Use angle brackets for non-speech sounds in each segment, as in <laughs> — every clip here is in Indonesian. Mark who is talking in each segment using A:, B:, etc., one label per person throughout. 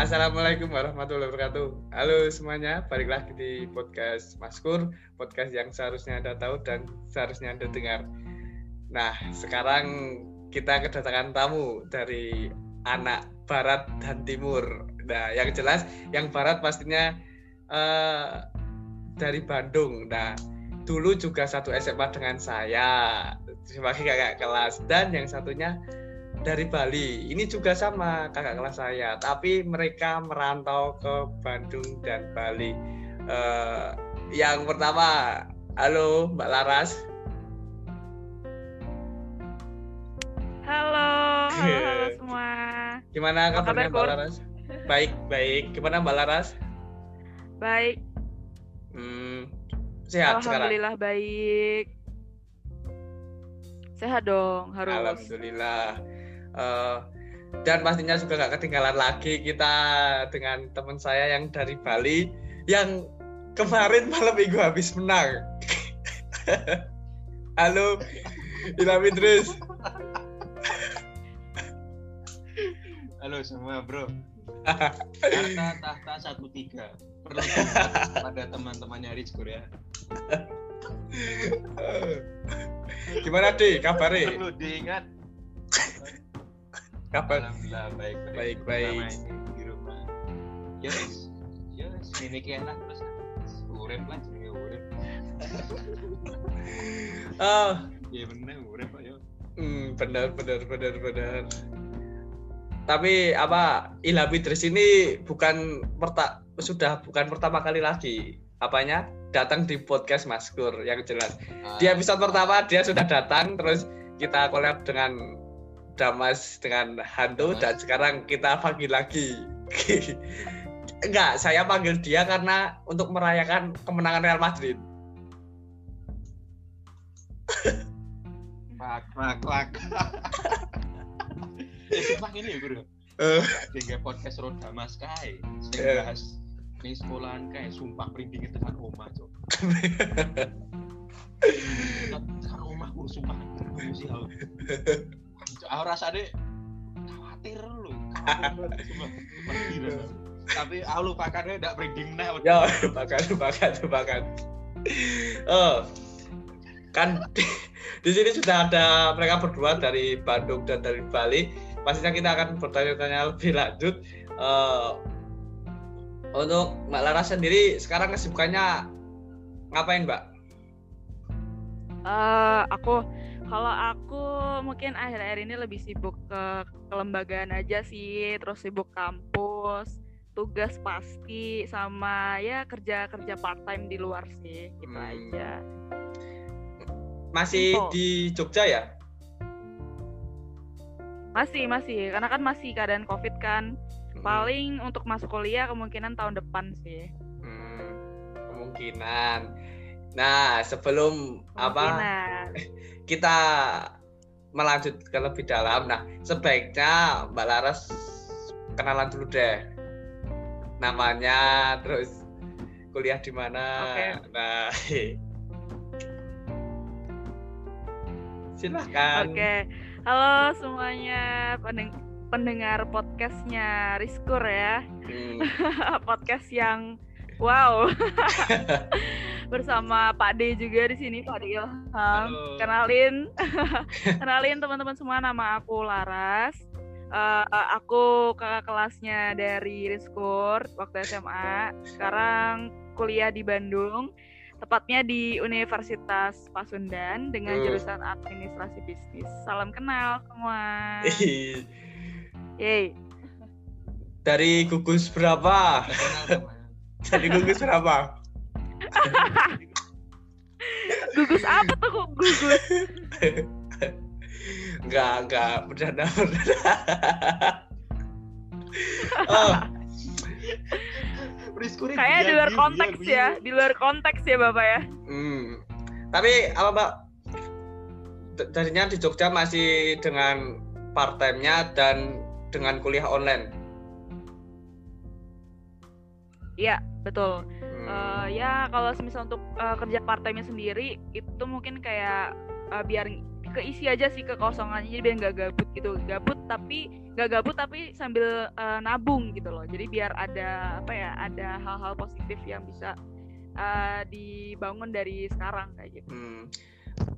A: Assalamualaikum warahmatullahi wabarakatuh. Halo semuanya, balik lagi di podcast Maskur, podcast yang seharusnya Anda tahu dan seharusnya Anda dengar. Nah, sekarang kita kedatangan tamu dari anak barat dan timur. Nah, yang jelas yang barat pastinya uh, dari Bandung. Nah, dulu juga satu SMA dengan saya sebagai kakak kelas dan yang satunya dari Bali. Ini juga sama kakak kelas saya, tapi mereka merantau ke Bandung dan Bali. Uh, yang pertama, halo Mbak Laras.
B: Halo, halo semua.
A: Gimana kabarnya Mbak Laras? Baik, baik. Gimana Mbak Laras?
B: Baik.
A: Hmm, sehat
B: Alhamdulillah
A: sekarang.
B: baik. Sehat dong, harus.
A: Alhamdulillah uh, dan pastinya juga nggak ketinggalan lagi kita dengan teman saya yang dari Bali yang kemarin malam minggu habis menang. <laughs> Halo, Ilham Idris.
C: Halo semua bro. <laughs> Tahta satu tiga. Perlu pada teman-temannya Rizkur ya.
A: Gimana deh kabarnya?
C: Perlu diingat
A: kabar
C: alhamdulillah baik
A: baik baik, baik.
C: di rumah. Yes yes ini enak terus urep lah jadi urep
A: oh <laughs>
C: iya bener urep pak yo.
A: Hmm, benar benar benar benar tapi apa Ilham Idris ini bukan perta sudah bukan pertama kali lagi. Apanya? Datang di podcast Maskur yang jelas. Di episode pertama dia sudah datang terus kita collab dengan Damas dengan hantu Damas. dan sekarang kita panggil lagi. <laughs> Enggak, saya panggil dia karena untuk merayakan kemenangan Real Madrid.
C: Mak, mak, mak. <laughs> eh, sumpah ini ya, Bro. Uh. Tiga podcast Roda Mas Kai. Saya bahas nih sekolahan kayak sumpah merinding tekan rumah, Cok. <laughs> tekan rumah, sumpah. Sih, aku rasa deh khawatir lu. Tapi aku lupakannya tidak breeding nah
A: ya lupakan lupakan lupakan oh kan di, di sini sudah ada mereka berdua dari Bandung dan dari Bali. Pastinya kita akan bertanya-tanya lebih lanjut. Uh, untuk Mbak Lara sendiri sekarang kesibukannya ngapain Mbak?
B: Uh, aku kalau aku mungkin akhir-akhir ini lebih sibuk ke kelembagaan aja sih, terus sibuk kampus, tugas pasti sama ya kerja-kerja part time di luar sih, gitu hmm. aja.
A: Masih Info. di Jogja ya?
B: Masih, masih. Karena kan masih keadaan Covid kan. Hmm. Paling untuk masuk kuliah kemungkinan tahun depan sih.
A: Hmm, kemungkinan. Nah, sebelum kemungkinan. apa <laughs> kita melanjutkan lebih dalam. Nah, sebaiknya Mbak Laras kenalan dulu deh. Namanya, terus kuliah di mana. Okay. Nah, <laughs> silahkan.
B: Oke, okay. halo semuanya pendengar podcastnya Riskur ya. Hmm. <laughs> Podcast yang wow. <laughs> bersama Pak D juga di sini Pak D Ilham. Halo. Kenalin, <laughs> kenalin teman-teman semua nama aku Laras. Uh, aku kakak kelasnya dari Riskur waktu SMA. Sekarang kuliah di Bandung, tepatnya di Universitas Pasundan dengan uh. jurusan Administrasi Bisnis. Salam kenal semua. <laughs> Yeay.
A: Dari gugus berapa? Dari gugus berapa? <laughs>
B: gugus apa tuh kok gugus? <laughs>
A: Enggak, enggak, bercanda, bercanda. <laughs> oh.
B: Kayaknya di luar konteks ya, di luar konteks ya Bapak ya.
A: Hmm. Tapi apa Mbak? Jadinya di Jogja masih dengan part time-nya dan dengan kuliah online.
B: Iya, betul uh, ya kalau misal untuk uh, kerja part time sendiri itu mungkin kayak uh, biar keisi aja sih kekosongannya jadi biar nggak gabut gitu. Gabut tapi nggak gabut tapi sambil uh, nabung gitu loh. Jadi biar ada apa ya ada hal-hal positif yang bisa uh, dibangun dari sekarang kayak gitu. Hmm.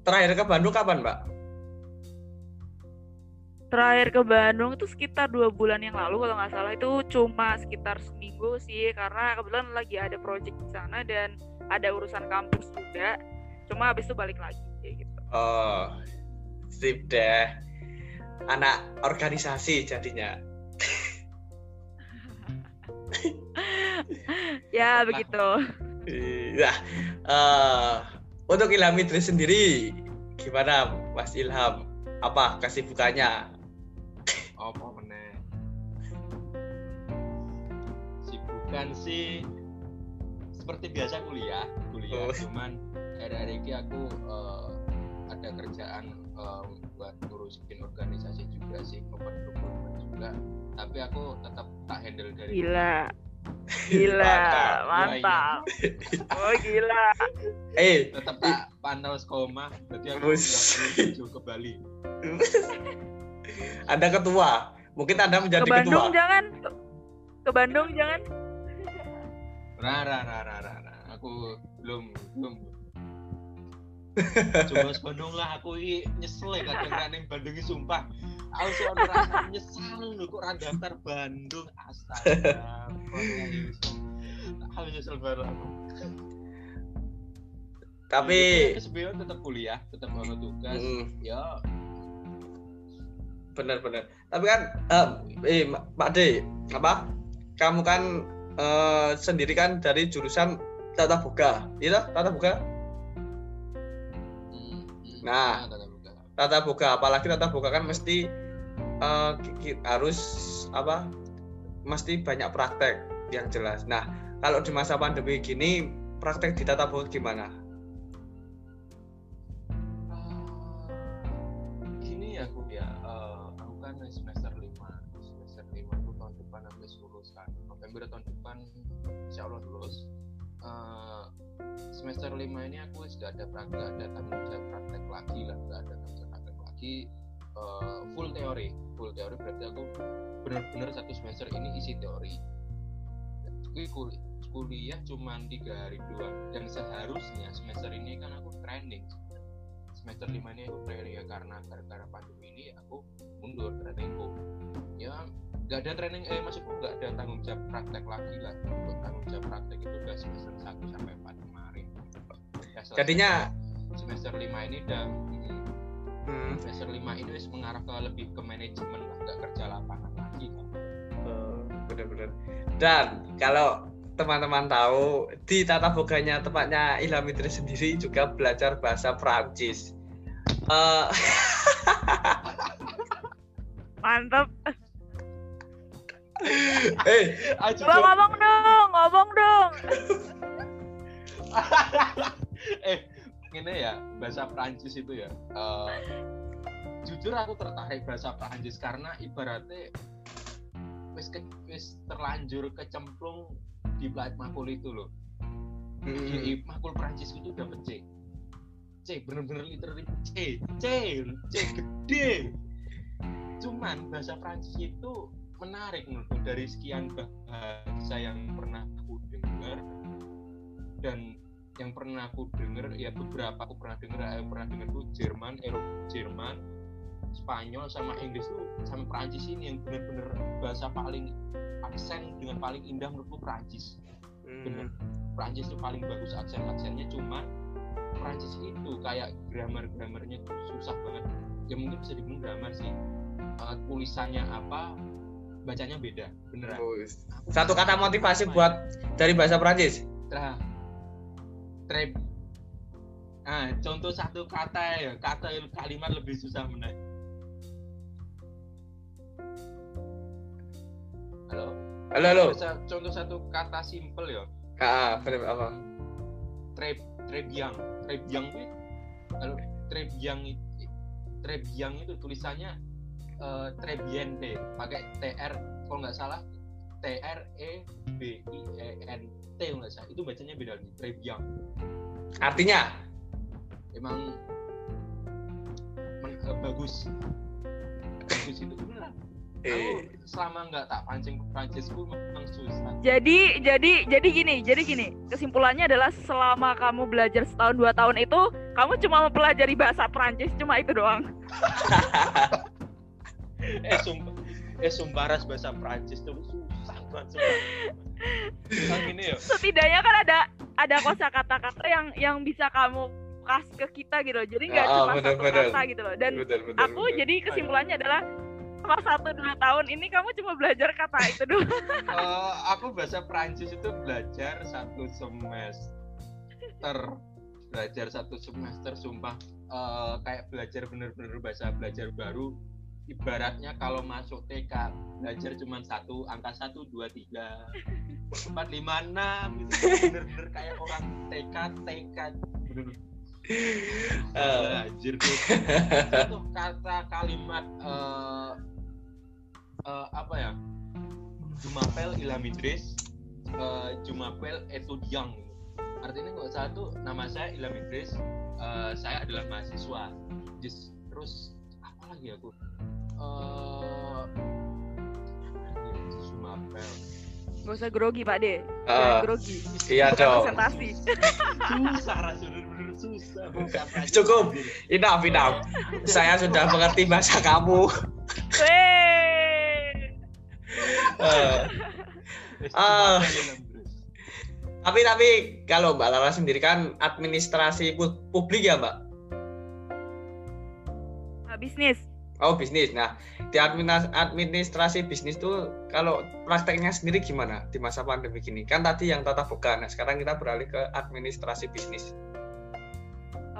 A: terakhir ke Bandung kapan mbak
B: terakhir ke Bandung itu sekitar dua bulan yang lalu kalau nggak salah. Itu cuma sekitar seminggu sih karena kebetulan lagi ada project di sana dan ada urusan kampus juga. Cuma habis itu balik lagi kayak gitu.
A: Oh sip deh. Anak organisasi jadinya. <laughs>
B: Ya begitu.
A: Ya uh, untuk Ilham Idris sendiri gimana Mas Ilham? Apa kesibukannya
C: sibukan sih. Seperti biasa kuliah kuliah oh. cuman hari-hari ini aku uh, ada kerjaan uh, buat ngurusin organisasi juga sih open juga. Tapi aku tetap tak handle dari
B: gila. gila. <laughs> Mantap. oh gila.
A: Eh
C: tetap tak pantau skoma jadi aku menuju ke Bali.
A: Anda ketua. Mungkin anda menjadi
B: ke Bandung
A: ketua.
B: jangan. Ke Bandung jangan
C: rara rara rara aku belum belum. <laughs> Coba Bandung lah aku i nyesel ya kadang kadang Bandung ini sumpah. Aku soal rasa nyesal lu kok rada daftar Bandung? Astaga aku nyesel baru aku
A: tapi
C: sebenarnya tetap kuliah tetap mau tugas. Hmm. ya.
A: Benar-benar tapi kan uh, eh Pak D apa? Kamu kan uh, sendiri kan dari jurusan tata buka itu iya tata buka Nah, tata buka apalagi tata buka kan mesti uh, harus apa? Mesti banyak praktek yang jelas. Nah, kalau di masa pandemi gini praktek di tata buka gimana?
C: Semester 5 ini aku sudah ada praktek ada tanggung jawab praktek lagi lah sudah ada tanggung jawab praktek lagi uh, full teori. Full teori berarti aku benar-benar satu semester ini isi teori. Kui kuliah, kuliah cuma tiga hari doang. Dan seharusnya semester ini kan aku training. Semester lima ini aku training ya karena gara-gara pandemi ini aku mundur trainingku. Ya nggak ada training eh maksudku nggak ada tanggung jawab praktek lagi lah. Untuk tanggung jawab praktek itu udah semester 1 sampai 4
A: ya, jadinya
C: semester 5 ini udah hmm. semester 5 ini mengarah ke lebih ke manajemen nggak kerja lapangan lagi kan
A: uh, benar-benar dan kalau teman-teman tahu di tata boganya tempatnya Ilham Idris sendiri juga belajar bahasa Prancis uh,
B: mantap eh, <laughs> Bang, ngomong dong, ngomong dong. <laughs>
C: eh, ini ya bahasa Prancis itu ya. Uh, jujur aku tertarik bahasa Prancis karena ibaratnya wis ke, wis terlanjur kecemplung di plat makul itu loh. Hmm. Di makul Prancis itu udah C. C bener-bener literally C, C, C gede. Cuman bahasa Prancis itu menarik menurutku dari sekian bahasa yang pernah aku dengar dan yang pernah aku dengar ya beberapa aku pernah dengar aku pernah dengar tuh Jerman Eropa Jerman Spanyol sama Inggris tuh sama Prancis ini yang benar-benar bahasa paling aksen dengan paling indah menurutku Prancis hmm. bener. Prancis tuh paling bagus aksen aksennya cuma Prancis itu kayak grammar grammarnya tuh susah banget. Ya mungkin bisa dibilang grammar sih. Uh, tulisannya apa bacanya beda beneran. Oh,
A: satu kata motivasi buat dari bahasa Prancis
C: nah trap ah contoh satu kata ya kata kalimat lebih susah menaik halo.
A: Halo halo.
C: Contoh satu kata simple ya.
A: Ah apa
C: trap trebiang trebiang itu kalau trebiang trebiang itu tulisannya uh, Trebiente pakai TR kalau nggak salah T R E B I E N T nggak salah. Itu bacanya beda lagi Trebiang
A: artinya?
C: Emang uh, bagus. Bagus itu. Beneran
A: Eh,
C: Aku selama nggak tak pancing ke Prancisku memang susah.
B: Jadi jadi jadi gini, jadi gini. Kesimpulannya adalah selama kamu belajar setahun dua tahun itu, kamu cuma mempelajari bahasa Prancis cuma itu doang. <laughs>
C: eh sumpah, eh sumpah ras bahasa Prancis tuh gini ya.
B: Setidaknya kan ada ada kosa kata-kata yang yang bisa kamu kasih ke kita gitu loh. Jadi nggak
A: Ah,
B: cuma
A: bener,
B: satu
A: bener.
B: kata gitu loh. Dan
A: betul, betul,
B: aku
A: betul.
B: jadi kesimpulannya adalah selama satu dua tahun ini kamu cuma belajar kata itu doang.
C: Eh, aku bahasa Prancis itu belajar satu semester belajar satu semester sumpah Eh, kayak belajar bener-bener bahasa belajar baru ibaratnya kalau masuk TK belajar cuma satu angka satu dua tiga empat lima enam itu bener-bener kayak orang TK TK bener-bener
A: Eh,
C: belajar tuh. Satu kata kalimat eh eh, apa ya? Jumapel Ilamidris eh, Jumapel Etudiang artinya salah tuh nama saya Ilamidris eh, saya adalah mahasiswa. Just, terus apa lagi aku eh Jumapel
B: Gak usah grogi Pak De.
A: eh,
B: Jangan grogi.
A: iya
B: Bukan
A: dong.
B: presentasi.
C: susah rasanya susah.
A: Cukup. Enough, enough. Saya sudah mengerti bahasa kamu.
B: Weh.
A: Eh, Ah.
C: Jumapel Ilamidris.
A: tapi tapi kalau Mbak Lara sendiri kan administrasi pu- publik ya Mbak.
B: Ah, bisnis.
A: Oh bisnis. Nah di administrasi bisnis tuh kalau prakteknya sendiri gimana di masa pandemi gini? Kan tadi yang tata boga. Nah sekarang kita beralih ke administrasi bisnis.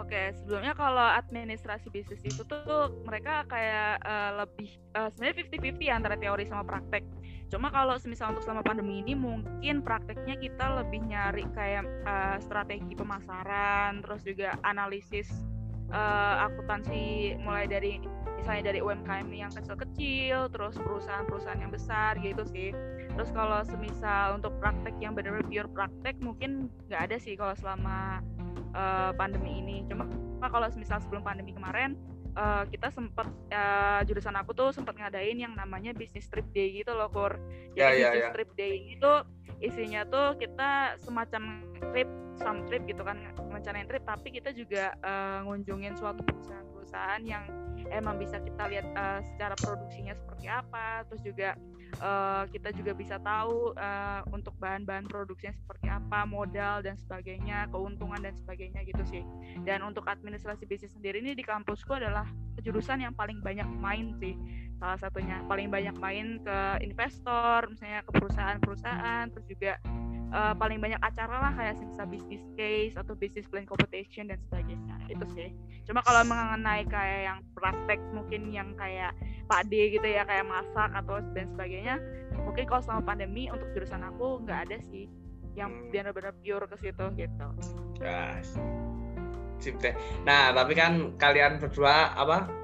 B: Oke, sebelumnya kalau administrasi bisnis itu tuh mereka kayak eh, lebih eh, sebenarnya 50-50 antara teori sama praktek. Cuma kalau semisal untuk selama pandemi ini mungkin prakteknya kita lebih nyari kayak eh, strategi pemasaran, terus juga analisis eh, akuntansi mulai dari misalnya dari UMKM yang kecil-kecil, terus perusahaan-perusahaan yang besar gitu sih. Terus kalau semisal untuk praktek yang benar-benar pure praktek mungkin nggak ada sih kalau selama eh, pandemi ini. Cuma kalau misal sebelum pandemi kemarin eh, kita sempat eh, jurusan aku tuh sempat ngadain yang namanya business trip day gitu loh, Kur. Jadi
A: Ya, ya,
B: business
A: ya.
B: trip day itu isinya tuh kita semacam trip, some trip gitu kan, rencanain trip tapi kita juga eh, ngunjungin suatu perusahaan-perusahaan yang emang bisa kita lihat eh, secara produksinya seperti apa, terus juga eh, kita juga bisa tahu eh, untuk bahan-bahan produksinya seperti apa, modal dan sebagainya, keuntungan dan sebagainya gitu sih. Dan untuk administrasi bisnis sendiri ini di kampusku adalah jurusan yang paling banyak main sih. Salah satunya paling banyak main ke investor, misalnya ke perusahaan-perusahaan, terus juga eh, paling banyak acara lah kayak misal business case atau business plan competition dan sebagainya. Itu sih. Cuma kalau mengenai kayak yang praktek mungkin yang kayak Pak D gitu ya kayak masak atau dan sebagainya mungkin kalau selama pandemi untuk jurusan aku nggak ada sih yang
A: Hmm.
B: benar-benar pure ke situ gitu.
A: Sip deh. Nah, tapi kan kalian berdua apa?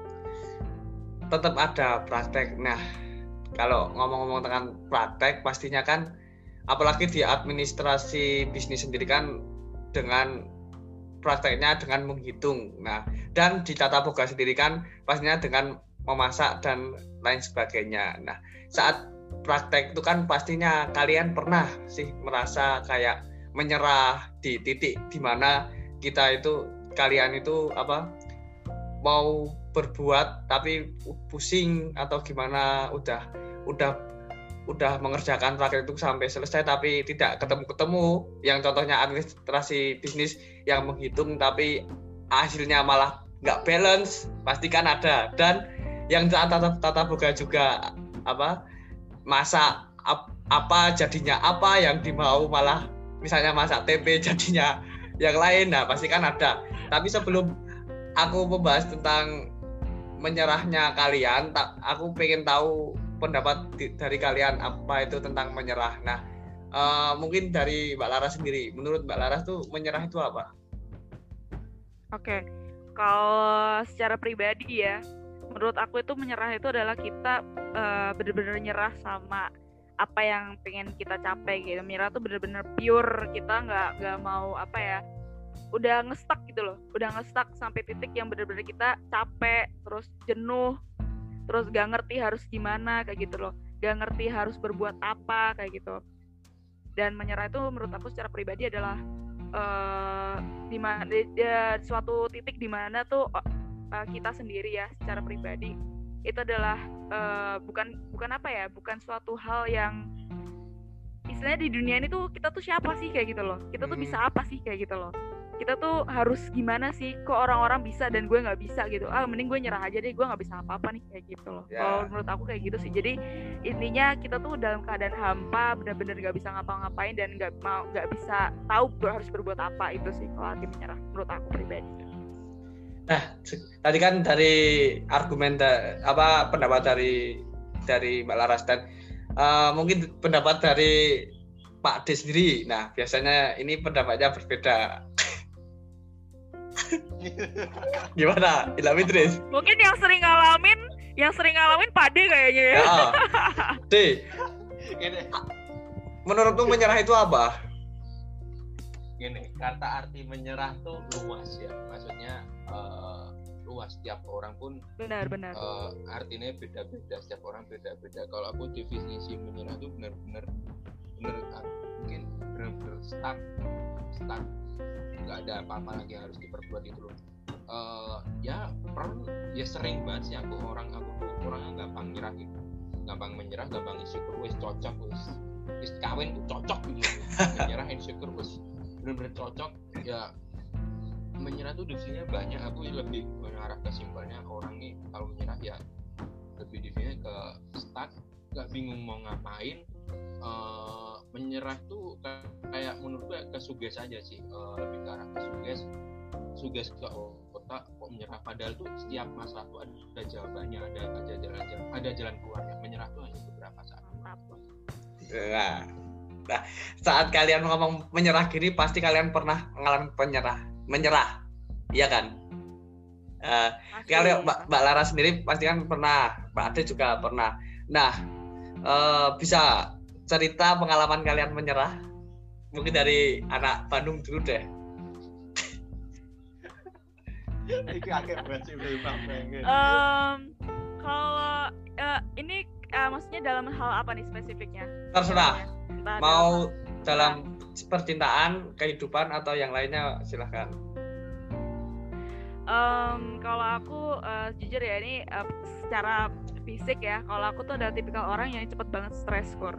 A: Tetap ada praktek. Nah, kalau ngomong-ngomong tentang praktek, pastinya kan apalagi di administrasi bisnis sendiri kan dengan prakteknya dengan menghitung. Nah, dan di tata boga sendiri kan pastinya dengan memasak dan lain sebagainya. Nah, saat praktek itu kan pastinya kalian pernah sih merasa kayak menyerah di titik di mana kita itu kalian itu apa mau berbuat tapi pusing atau gimana udah udah udah mengerjakan praktek itu sampai selesai tapi tidak ketemu-ketemu. Yang contohnya administrasi bisnis yang menghitung tapi hasilnya malah nggak balance pasti kan ada. Dan yang tata tata boga juga apa masak ap- apa jadinya apa yang dimau malah misalnya masak tempe <laughs> jadinya yang lain nah pasti kan ada. Tapi sebelum aku membahas tentang menyerahnya kalian tak aku pengen tahu pendapat di- dari kalian apa itu tentang menyerah nah eh, mungkin dari Mbak Laras sendiri menurut Mbak Laras tuh menyerah itu apa
B: Oke, kalau secara pribadi ya, menurut aku itu menyerah itu adalah kita eh, bener-bener nyerah sama apa yang pengen kita capai gitu. Menyerah tuh bener-bener pure kita nggak nggak mau apa ya udah ngestak gitu loh. Udah ngestak sampai titik yang bener-bener kita capek terus jenuh terus gak ngerti harus gimana kayak gitu loh. Gak ngerti harus berbuat apa kayak gitu. Dan menyerah itu menurut aku secara pribadi adalah uh, di mana ya, suatu titik di mana tuh uh, kita sendiri ya secara pribadi. Itu adalah uh, bukan bukan apa ya bukan suatu hal yang istilahnya di dunia ini tuh kita tuh siapa sih kayak gitu loh. Kita tuh bisa hmm. apa sih kayak gitu loh kita tuh harus gimana sih kok orang-orang bisa dan gue nggak bisa gitu ah mending gue nyerah aja deh gue nggak bisa apa-apa nih kayak gitu loh yeah. kalau menurut aku kayak gitu sih jadi intinya kita tuh dalam keadaan hampa benar-benar nggak bisa ngapa-ngapain dan nggak mau nggak bisa tahu harus berbuat apa itu sih kalau arti menyerah menurut aku pribadi
A: nah tadi kan dari argumen apa pendapat dari dari Mbak Laras dan uh, mungkin pendapat dari Pak D sendiri. Nah, biasanya ini pendapatnya berbeda. <laughs> Gimana? Ilham Idris?
B: Mungkin yang sering ngalamin, yang sering ngalamin Pak D kayaknya ya. <laughs> ya.
A: D. Menurutmu menyerah itu apa?
C: Gini, kata arti menyerah tuh luas ya. Maksudnya uh, luas setiap orang pun
B: benar-benar
C: uh, artinya beda-beda setiap orang beda-beda kalau aku definisi menyerah itu benar-benar benar mungkin benar-benar stuck stuck nggak ada apa-apa lagi yang harus diperbuat itu loh. Uh, ya pernah ya sering banget sih aku orang aku orangnya gampang nyerah gitu. Gampang menyerah gampang insecure wes cocok wes wes kawin cocok gitu menyerah insecure wes benar-benar cocok. Ya menyerah tuh definisinya banyak. Aku lebih mengarah ke simpelnya orang nih kalau menyerah ya lebih definisinya ke stuck nggak bingung mau ngapain. Uh, menyerah tuh kayak menurut gue ke suges aja sih uh, lebih ke arah ke suges. Suges ke otak kok menyerah? Padahal tuh setiap masalah tuh ada, jawabannya ada ada jalan jalan ada jalan keluarnya menyerah tuh hanya beberapa saat.
A: Nah, nah saat kalian ngomong menyerah gini pasti kalian pernah mengalami penyerah menyerah iya kan? Uh, kalau Mbak, Mbak Lara sendiri pasti kan pernah Mbak Ade juga pernah. Nah uh, bisa cerita pengalaman kalian menyerah? Mungkin dari anak Bandung dulu deh. <laughs>
B: Um, kalau uh, ini uh, maksudnya dalam hal apa nih spesifiknya?
A: Terserah. Mau dalam percintaan, kehidupan atau yang lainnya silahkan.
B: Um, kalau aku uh, jujur ya ini uh, secara fisik ya, kalau aku tuh ada tipikal orang yang cepet banget stres kor,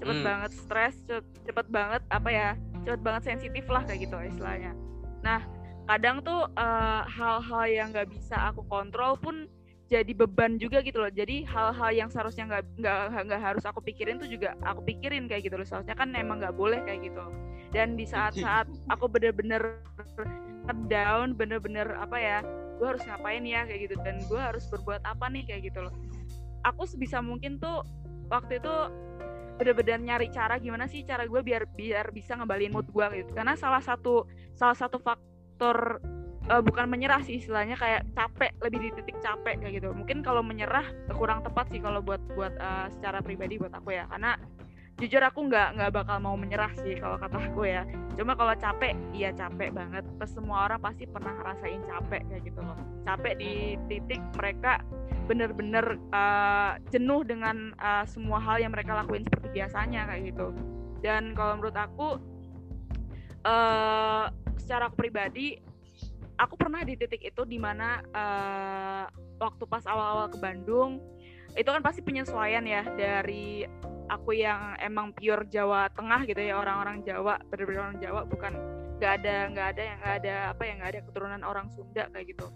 B: cepet hmm. banget stres, cepet, cepet banget apa ya, cepet banget sensitif lah kayak gitu istilahnya. Nah kadang tuh eh, hal-hal uh, yang nggak bisa aku kontrol pun jadi beban juga gitu loh. Jadi hal-hal yang seharusnya nggak nggak nggak harus aku pikirin tuh juga aku pikirin kayak gitu loh. Seharusnya kan emang nggak boleh kayak gitu. Dan di saat-saat aku bener-bener down bener-bener apa ya gue harus ngapain ya kayak gitu. Dan gue harus berbuat apa nih kayak gitu loh. Aku sebisa mungkin tuh waktu itu bener-bener nyari cara gimana sih cara gue biar biar bisa ngembalin mood gue gitu. Karena salah satu salah satu faktor uh, bukan menyerah sih istilahnya kayak capek lebih di titik capek kayak gitu. Mungkin kalau menyerah kurang tepat sih kalau buat buat uh, secara pribadi buat aku ya. Karena jujur aku nggak nggak bakal mau menyerah sih kalau kata aku ya. Cuma kalau capek iya capek banget. Terus semua orang pasti pernah ngerasain capek kayak gitu loh. Capek di titik mereka bener-bener uh, jenuh dengan uh, semua hal yang mereka lakuin seperti biasanya kayak gitu. Dan kalau menurut aku uh, secara pribadi aku pernah di titik itu di mana uh, waktu pas awal-awal ke Bandung itu kan pasti penyesuaian ya dari aku yang emang pure Jawa Tengah gitu ya orang-orang Jawa benar-benar orang Jawa bukan nggak ada nggak ada yang nggak ada apa yang nggak ada keturunan orang Sunda kayak gitu.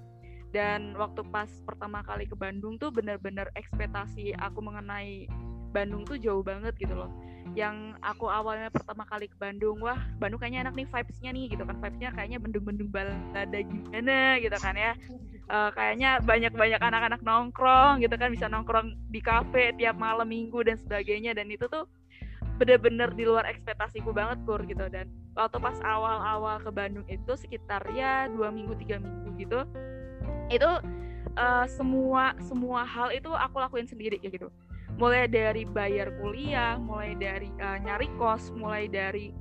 B: Dan waktu pas pertama kali ke Bandung tuh benar-benar ekspektasi aku mengenai Bandung tuh jauh banget gitu loh. Yang aku awalnya pertama kali ke Bandung wah Bandung kayaknya enak nih vibesnya nih gitu kan vibesnya kayaknya bendung-bendung balada gimana gitu kan ya uh, kayaknya banyak-banyak anak-anak nongkrong gitu kan bisa nongkrong di kafe tiap malam minggu dan sebagainya. Dan itu tuh bener-bener di luar ekspektasiku banget kur gitu. Dan waktu pas awal-awal ke Bandung itu sekitar ya dua minggu tiga minggu gitu itu uh, semua semua hal itu aku lakuin sendiri ya gitu. Mulai dari bayar kuliah, mulai dari uh, nyari kos, mulai dari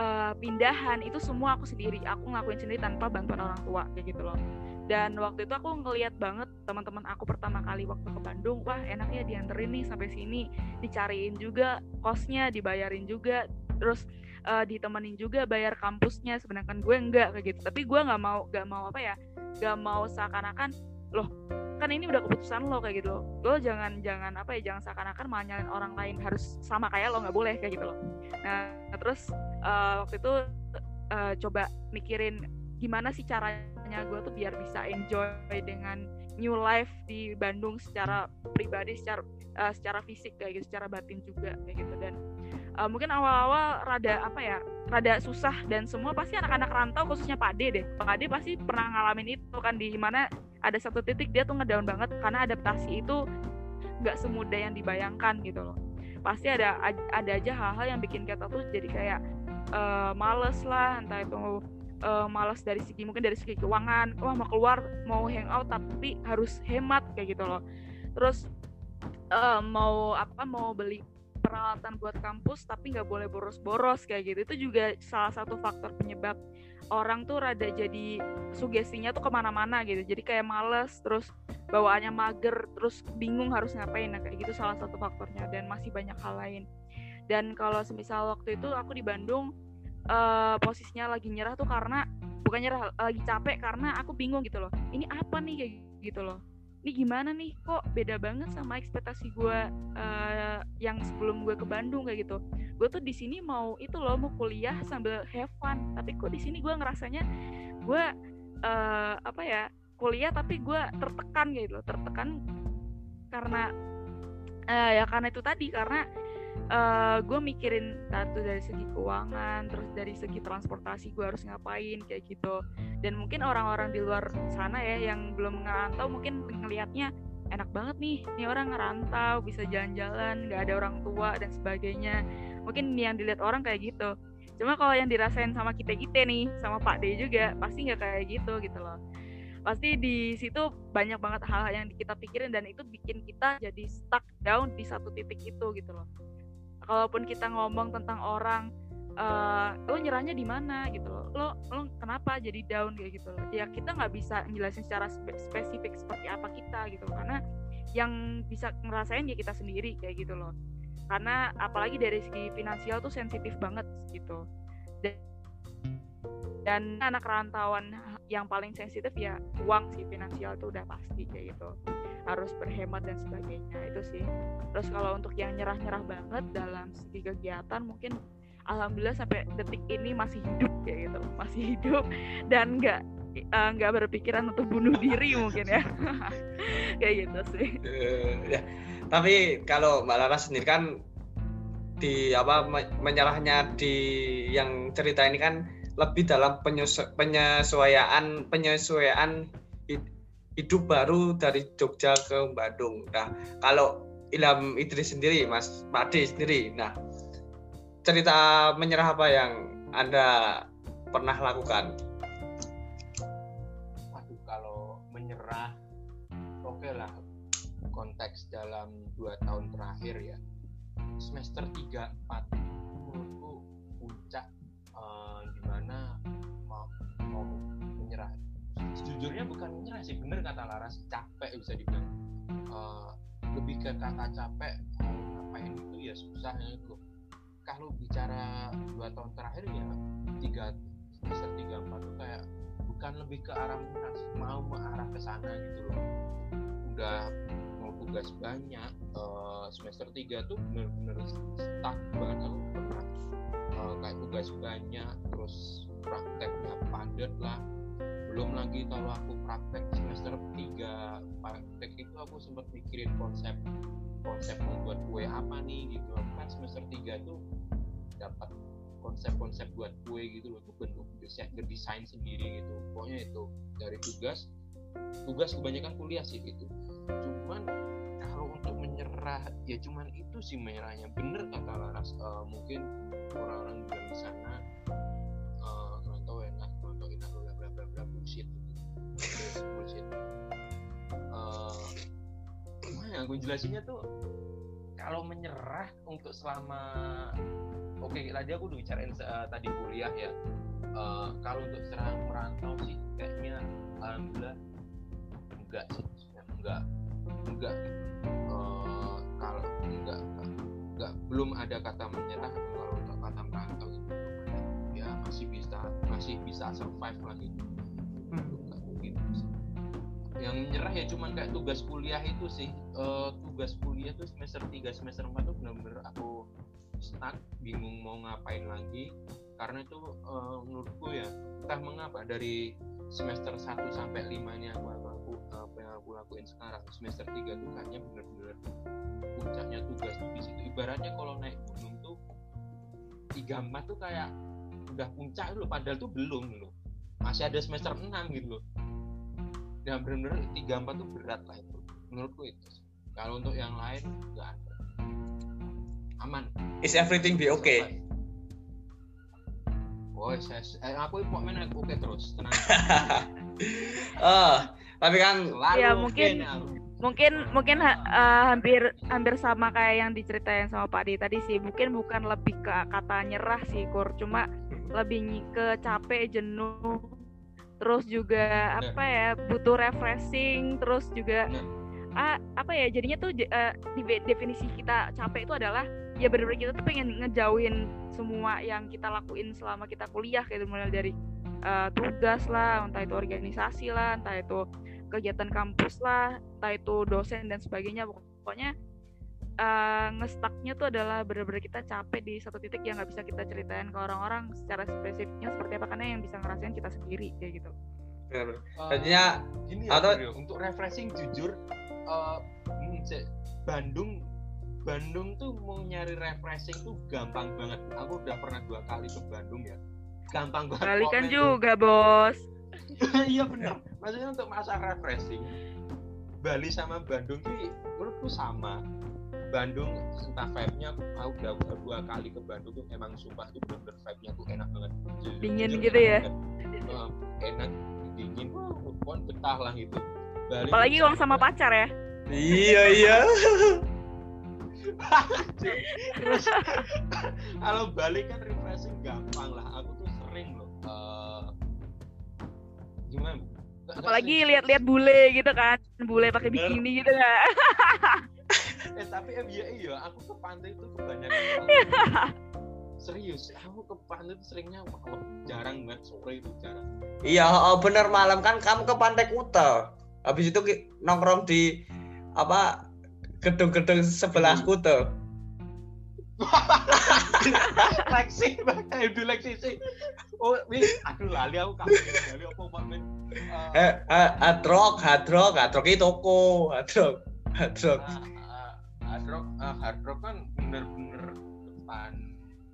B: uh, pindahan itu semua aku sendiri. Aku ngelakuin sendiri tanpa bantuan orang tua kayak gitu loh dan waktu itu aku ngeliat banget teman-teman aku pertama kali waktu ke Bandung wah enaknya dianterin nih sampai sini dicariin juga kosnya dibayarin juga terus uh, ditemenin juga bayar kampusnya sedangkan gue enggak kayak gitu. Tapi gue nggak mau nggak mau apa ya nggak mau seakan-akan loh kan ini udah keputusan lo kayak gitu. Loh lo jangan jangan apa ya jangan seakan-akan manyalin orang lain harus sama kayak lo nggak boleh kayak gitu loh. Nah terus uh, waktu itu uh, coba mikirin gimana sih caranya gue tuh biar bisa enjoy dengan new life di Bandung secara pribadi secara uh, secara fisik kayak gitu secara batin juga kayak gitu. Dan uh, mungkin awal-awal rada apa ya rada susah dan semua pasti anak-anak rantau khususnya Pak Ade deh. Pak Ade pasti pernah ngalamin itu kan di mana ada satu titik dia tuh ngedown banget karena adaptasi itu nggak semudah yang dibayangkan gitu loh. Pasti ada ada aja hal-hal yang bikin kita tuh jadi kayak uh, males lah entah itu uh, males dari segi mungkin dari segi keuangan wah mau keluar mau hangout tapi harus hemat kayak gitu loh. Terus uh, mau apa mau beli peralatan buat kampus tapi nggak boleh boros-boros kayak gitu. Itu juga salah satu faktor penyebab orang tuh rada jadi sugestinya tuh ke mana-mana gitu. Jadi kayak males terus bawaannya mager terus bingung harus ngapain. Nah kayak gitu salah satu faktornya dan masih banyak hal lain. Dan kalau semisal waktu itu aku di Bandung uh, posisinya lagi nyerah tuh karena bukan nyerah lagi capek karena aku bingung gitu loh. Ini apa nih kayak gitu loh. Ini gimana nih? Kok beda banget sama ekspektasi gue uh, yang sebelum gue ke Bandung kayak gitu. Gue tuh di sini mau itu loh mau kuliah sambil have fun. Tapi kok di sini gue ngerasanya gue uh, apa ya kuliah tapi gue tertekan gitu loh tertekan karena uh, ya karena itu tadi karena uh, gue mikirin satu dari segi keuangan terus dari segi transportasi gue harus ngapain kayak gitu. Dan mungkin orang-orang di luar sana ya yang belum ngerantau mungkin ngelihatnya enak banget nih ini orang ngerantau bisa jalan-jalan nggak ada orang tua dan sebagainya. Mungkin yang dilihat orang kayak gitu. Cuma kalau yang dirasain sama kita kita nih sama Pak D juga pasti nggak kayak gitu gitu loh. Pasti di situ banyak banget hal-hal yang kita pikirin dan itu bikin kita jadi stuck down di satu titik itu gitu loh kalaupun kita ngomong tentang orang uh, lo nyerahnya di mana gitu loh. Lo lo kenapa jadi down kayak gitu loh. Ya kita nggak bisa ngejelasin secara spe spesifik seperti apa kita gitu loh. Karena yang bisa ngerasain ya kita sendiri kayak gitu loh. Karena apalagi dari segi finansial tuh sensitif banget gitu. Dan, dan anak rantauan yang paling sensitif ya uang sih finansial tuh udah pasti kayak gitu. Harus berhemat dan sebagainya itu sih. Terus kalau untuk yang nyerah-nyerah banget dalam segi kegiatan mungkin alhamdulillah sampai detik ini masih hidup ya gitu. Masih hidup dan nggak eh, nggak uh, berpikiran untuk bunuh diri mungkin ya. <laughs> Kayak gitu sih.
A: Uh, ya. Tapi kalau mbak Lara sendiri kan di apa menyerahnya di yang cerita ini kan lebih dalam penyesuaian penyesuaian hidup baru dari Jogja ke Bandung. Nah, kalau Ilham Idris sendiri, Mas Pade sendiri, nah cerita menyerah apa yang Anda pernah lakukan?
C: Waduh, kalau menyerah, oke okay lah konteks dalam dua tahun terakhir ya semester 3 4 sejujurnya bukan menyerah sih bener kata Laras capek bisa dibilang. Uh, lebih ke kata capek mau ngapain itu ya susah ya kalau bicara dua tahun terakhir ya tiga semester tiga empat tuh kayak bukan lebih ke arah mau mengarah ke sana gitu loh. Udah mau tugas banyak uh, semester tiga tuh bener-bener stuck banget aku pernah uh, kayak tugas banyak terus prakteknya padat lah belum lagi kalau aku praktek semester 3 praktek itu aku sempat mikirin konsep konsep membuat kue apa nih gitu. Kan semester 3 tuh dapat konsep-konsep buat kue gitu loh tuh bentuk desain sendiri gitu. Pokoknya itu dari tugas tugas kebanyakan kuliah sih itu cuman kalau untuk menyerah ya cuman itu sih menyerahnya. Bener kata Laras uh, mungkin orang-orang di sana bullshit uh, gimana aku jelasinnya tuh kalau menyerah untuk selama oke okay, tadi aku udah bicarain uh, tadi kuliah ya. Uh, kalau untuk serang merantau sih kayaknya alhamdulillah enggak sih enggak enggak. Uh, kalau enggak enggak belum ada kata menyerah kalau untuk kata merantau itu. Ya masih bisa masih bisa survive lagi yang menyerah ya cuman kayak tugas kuliah itu sih. Uh, tugas kuliah tuh semester 3 semester 4 tuh bener-bener aku stuck bingung mau ngapain lagi. Karena itu uh, menurutku ya entah mengapa dari semester 1 sampai 5 ini aku aku apa yang aku lakuin sekarang semester 3 tuh kayaknya bener-bener puncaknya tugas tuh di situ. Ibaratnya kalau naik gunung tuh tiga empat tuh kayak udah puncak loh padahal tuh belum loh. Masih ada semester 6 gitu loh dan benar-benar tiga empat tuh berat lah itu. Menurutku itu kalau untuk yang lain enggak aman.
A: Is everything be okay?
C: Oh saya eh, aku kok main oke okay terus tenang. <laughs>
A: Oh tapi kan
B: Selalu ya mungkin mungkin mungkin uh, hampir hampir sama kayak yang diceritain sama Pak Di tadi sih. Mungkin bukan lebih ke kata nyerah sih kur. Cuma lebih ke capek jenuh terus juga apa ya butuh refreshing terus juga ah, apa ya jadinya tuh uh, definisi kita capek itu adalah ya benar-benar kita tuh pengen ngejauhin semua yang kita lakuin selama kita kuliah kayak mulai dari uh, tugas lah entah itu organisasi lah entah itu kegiatan kampus lah entah itu dosen dan sebagainya. Pokoknya uh, ngestaknya tuh adalah benar-benar kita capek di satu titik yang nggak bisa kita ceritain ke orang-orang secara spesifiknya seperti apa karena yang bisa ngerasain kita sendiri kayak gitu.
A: Benar. Uh,
C: gini ya, atau untuk refreshing jujur uh, Bandung Bandung tuh mau nyari refreshing tuh gampang banget. Aku udah pernah dua kali ke Bandung ya. Gampang banget.
B: Balikan juga, Bos. <laughs>
C: iya benar. Maksudnya untuk masa refreshing Bali sama Bandung tuh menurutku sama Bandung entah vibe-nya aku udah, udah dua kali ke Bandung tuh emang sumpah tuh bener-bener vibe-nya tuh enak banget.
B: Jujur, dingin gitu ya?
C: enak dingin wah pun betah lah gitu.
B: Bali apalagi uang sama pacar ya?
A: Iya iya.
C: Terus kalau Bali kan refreshing gampang lah. Aku tuh sering loh uh, gimana?
B: Apalagi lihat-lihat bule gitu kan. Bule pakai bikini gitu ya <laughs>
C: eh tapi eh, iya iya aku ke pantai itu kebanyakan <laughs> serius aku ke pantai itu seringnya malam jarang banget sore itu jarang
A: iya oh, bener malam kan kamu ke pantai Kuta habis itu nongkrong di apa gedung-gedung sebelah hmm. Kuta
C: Lexi, itu Lexi sih. Oh, ini aduh lali aku kamu lali apa Pak Men.
A: Eh, eh, hadrok, hadrok, hadrok itu toko, hadrok. Ah,
C: hard rock uh, hard rock kan bener-bener depan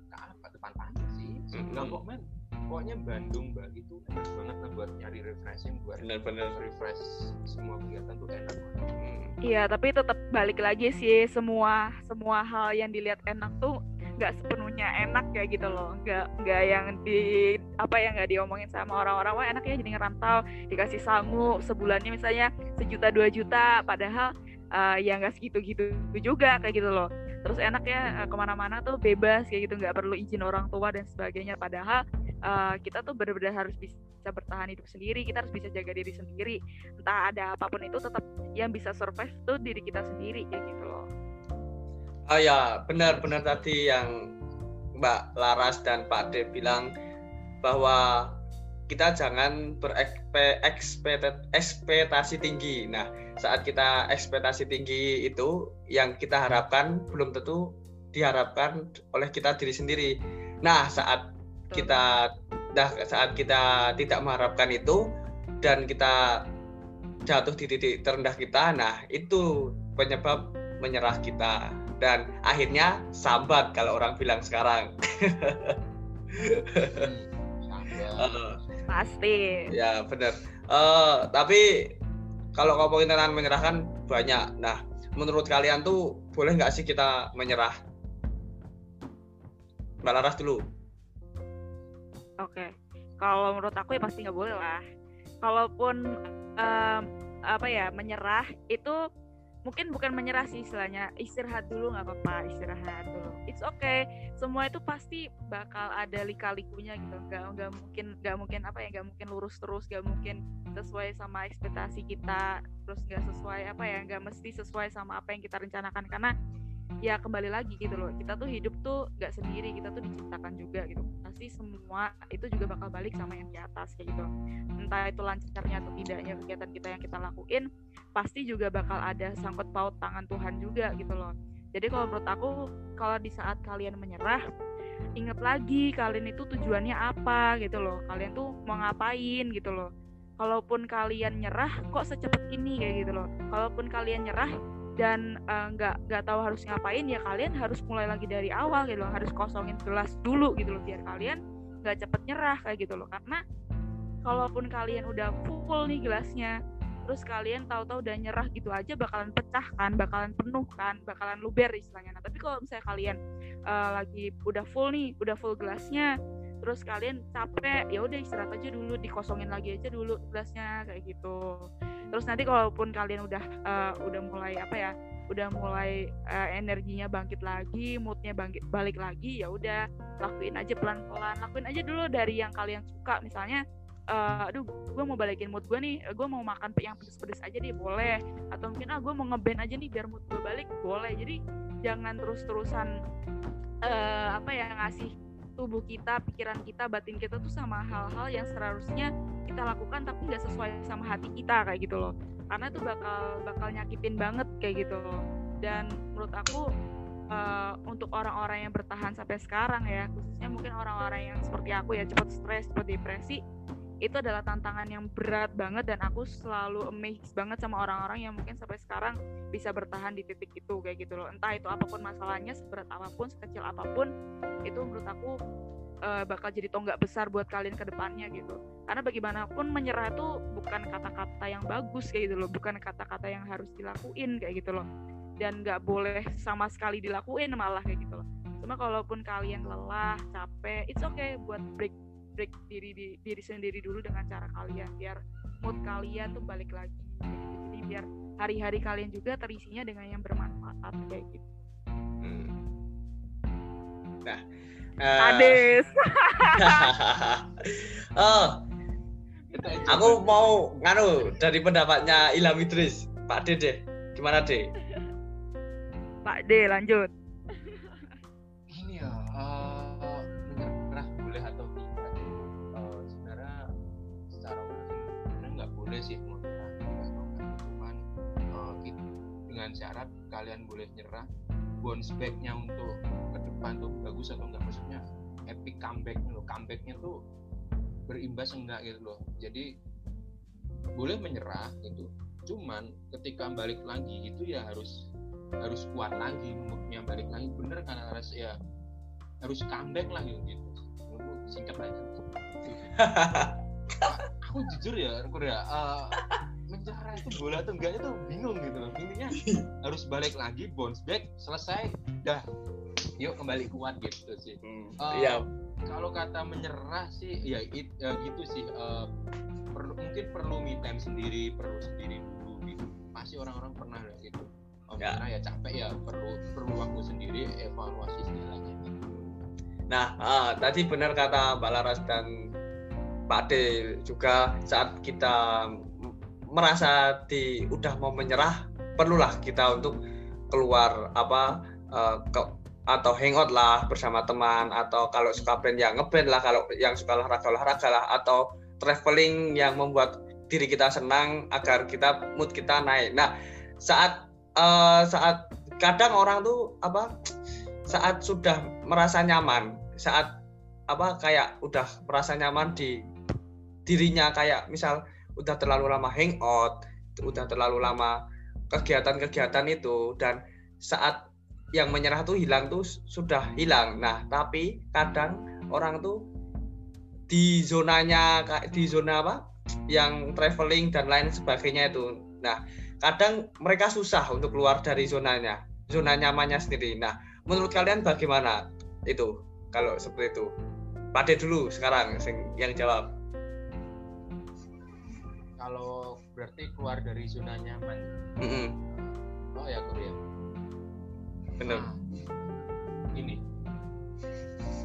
C: apa depan pantai sih. Enggak kok men pokoknya Bandung Bali itu enak banget lah buat nyari refreshing buat
A: bener-bener.
C: refresh semua kegiatan tuh enak.
B: Hmm. iya tapi tetap balik lagi sih semua semua hal yang dilihat enak tuh nggak sepenuhnya enak kayak gitu loh. Nggak nggak yang di apa yang nggak diomongin sama orang-orang wah enaknya jadi ngerantau dikasih sangu sebulannya misalnya sejuta dua juta padahal uh, ya nggak segitu-gitu juga kayak gitu loh. Terus enak ya uh, ke mana-mana tuh bebas kayak gitu. Nggak perlu izin orang tua dan sebagainya. Padahal uh, kita tuh benar-benar harus bisa bertahan hidup sendiri. Kita harus bisa jaga diri sendiri. Entah ada apa pun itu tetap yang bisa survive tuh diri kita sendiri kayak gitu loh.
A: Oh ya benar-benar tadi yang Mbak Laras dan Pak De bilang bahwa kita jangan berekspektasi tinggi. Nah, saat kita ekspektasi tinggi itu yang kita harapkan belum tentu diharapkan oleh kita diri sendiri. Nah, saat kita dah saat kita tidak mengharapkan itu dan kita jatuh di titik terendah kita, nah itu penyebab menyerah kita dan akhirnya sambat kalau orang bilang sekarang.
B: uh, <laughs> pasti.
A: Ya benar uh, tapi kalau ngomongin tentang menyerahkan banyak. Nah menurut kalian tuh boleh nggak sih kita menyerah? Mbak Laras dulu.
B: Oke. Okay. kalau menurut aku ya pasti nggak boleh lah. Kalaupun um, apa ya menyerah itu mungkin bukan menyerah sih istilahnya istirahat dulu nggak apa-apa istirahat dulu it's okay. Semua itu pasti bakal ada lika-likunya gitu. Nggak nggak mungkin nggak mungkin apa ya nggak mungkin lurus terus nggak mungkin sesuai sama ekspektasi kita terus nggak sesuai apa ya nggak mesti sesuai sama apa yang kita rencanakan. Karena ya kembali lagi gitu loh kita tuh hidup tuh nggak sendiri kita tuh diciptakan juga gitu. Pasti semua itu juga bakal balik sama yang di atas kayak gitu. Entah itu lancarnya atau tidaknya kegiatan kita yang kita lakuin pasti juga bakal ada sangkut paut tangan Tuhan juga gitu loh jadi kalau menurut aku kalau di saat kalian menyerah ingat lagi kalian itu tujuannya apa gitu loh. Kalian tuh mau ngapain gitu loh. Kalaupun kalian nyerah kok secepat ini kayak gitu loh. Kalaupun kalian nyerah dan eh, nggak uh, nggak tahu harus ngapain ya kalian harus mulai lagi dari awal gitu loh. Harus kosongin gelas dulu gitu loh biar kalian nggak cepet nyerah kayak gitu loh. Karena kalaupun kalian udah full nih gelasnya terus kalian tahu-tahu udah nyerah gitu aja bakalan pecah kan bakalan penuh kan bakalan luber istilahnya. Nah tapi kalau misalnya kalian uh, lagi udah full nih udah full gelasnya terus kalian capek ya udah istirahat aja dulu dikosongin lagi aja dulu gelasnya kayak gitu. Terus nanti kalaupun kalian udah uh, udah mulai apa ya udah mulai uh, energinya bangkit lagi moodnya bangkit balik lagi ya udah lakuin aja pelan pelan lakuin aja dulu dari yang kalian suka. Misalnya uh, aduh gue mau balikin mood gue nih gue mau makan yang pedes-pedes aja deh boleh. Atau mungkin ah gue mau ngeband aja nih biar mood gue balik boleh. Jadi jangan terus-terusan uh, apa ya ngasih tubuh kita, pikiran kita, batin kita tuh sama hal-hal yang seharusnya kita lakukan tapi nggak sesuai sama hati kita kayak gitu loh. Karena itu bakal bakal nyakitin banget kayak gitu loh. Dan menurut aku uh, untuk orang-orang yang bertahan sampai sekarang ya khususnya mungkin orang-orang yang seperti aku ya cepat stres cepat depresi itu adalah tantangan yang berat banget dan aku selalu amazed banget sama orang-orang yang mungkin sampai sekarang bisa bertahan di titik itu kayak gitu loh entah itu apa pun masalahnya seberat apa pun sekecil apa pun itu menurut aku uh, bakal jadi tonggak besar buat kalian ke depannya gitu. Karena bagaimanapun menyerah itu bukan kata-kata yang bagus kayak gitu loh, bukan kata-kata yang harus dilakuin kayak gitu loh. Dan nggak boleh sama sekali dilakuin malah kayak gitu loh. Cuma kalaupun kalian lelah, capek, it's okay buat break break diri di, diri sendiri dulu dengan cara kalian biar mood kalian tuh balik lagi. Jadi biar hari-hari kalian juga terisinya dengan yang bermanfaat kayak gitu. Hmm.
A: Nah,
B: Ades. <laughs>
A: oh. Aku mau nganu dari pendapatnya Ilham Idris, Pak Dede. Gimana, De?
B: Pak D, lanjut.
C: Boleh sih menyerah. Cuman uh, dengan syarat kalian boleh nyerah bounce backnya untuk ke depan tuh bagus atau enggak? Maksudnya epic comebacknya loh. Comebacknya tuh berimbas enggak gitu loh. Jadi boleh menyerah gitu cuman ketika balik lagi itu ya harus harus kuat lagi moodnya balik lagi. Bener karena harus ya harus comeback lah gitu, gitu. singkat aja <laughs> aku jujur ya ya uh, menyerah itu bola atau enggaknya tuh bingung gitu loh. Intinya <laughs> harus balik lagi bounce back selesai dah. Yuk kembali kuat gitu sih. Hmm, uh, iya. kalau kata menyerah sih ya, it, ya gitu sih. Uh, perlu mungkin perlu me time sendiri perlu sendiri dulu gitu. Pasti orang-orang pernah gitu. Oh, ya. ya capek ya perlu perlu waktu sendiri evaluasi segalanya gitu.
A: nah uh, tadi benar kata Mbak Laras dan Pak De juga saat kita merasa di udah mau menyerah perlulah kita untuk keluar apa uh, ke, atau hangout lah bersama teman atau kalau suka band ya ngeband lah kalau yang suka olahraga olahraga lah atau traveling yang membuat diri kita senang agar kita mood kita naik. Nah saat uh, saat kadang orang tuh apa saat sudah merasa nyaman saat apa kayak udah merasa nyaman di dirinya kayak misal udah terlalu lama hangout, udah terlalu lama kegiatan-kegiatan itu dan saat yang menyerah tuh hilang tuh sudah hilang. Nah, tapi kadang orang tuh di zonanya di zona apa? yang traveling dan lain sebagainya itu. Nah, kadang mereka susah untuk keluar dari zonanya, zona nyamannya sendiri. Nah, menurut kalian bagaimana itu kalau seperti itu? Pade dulu sekarang yang jawab
C: kalau berarti keluar dari zona nyaman. Mm -hmm. oh ya Korea
A: bener.
C: Nah, ini.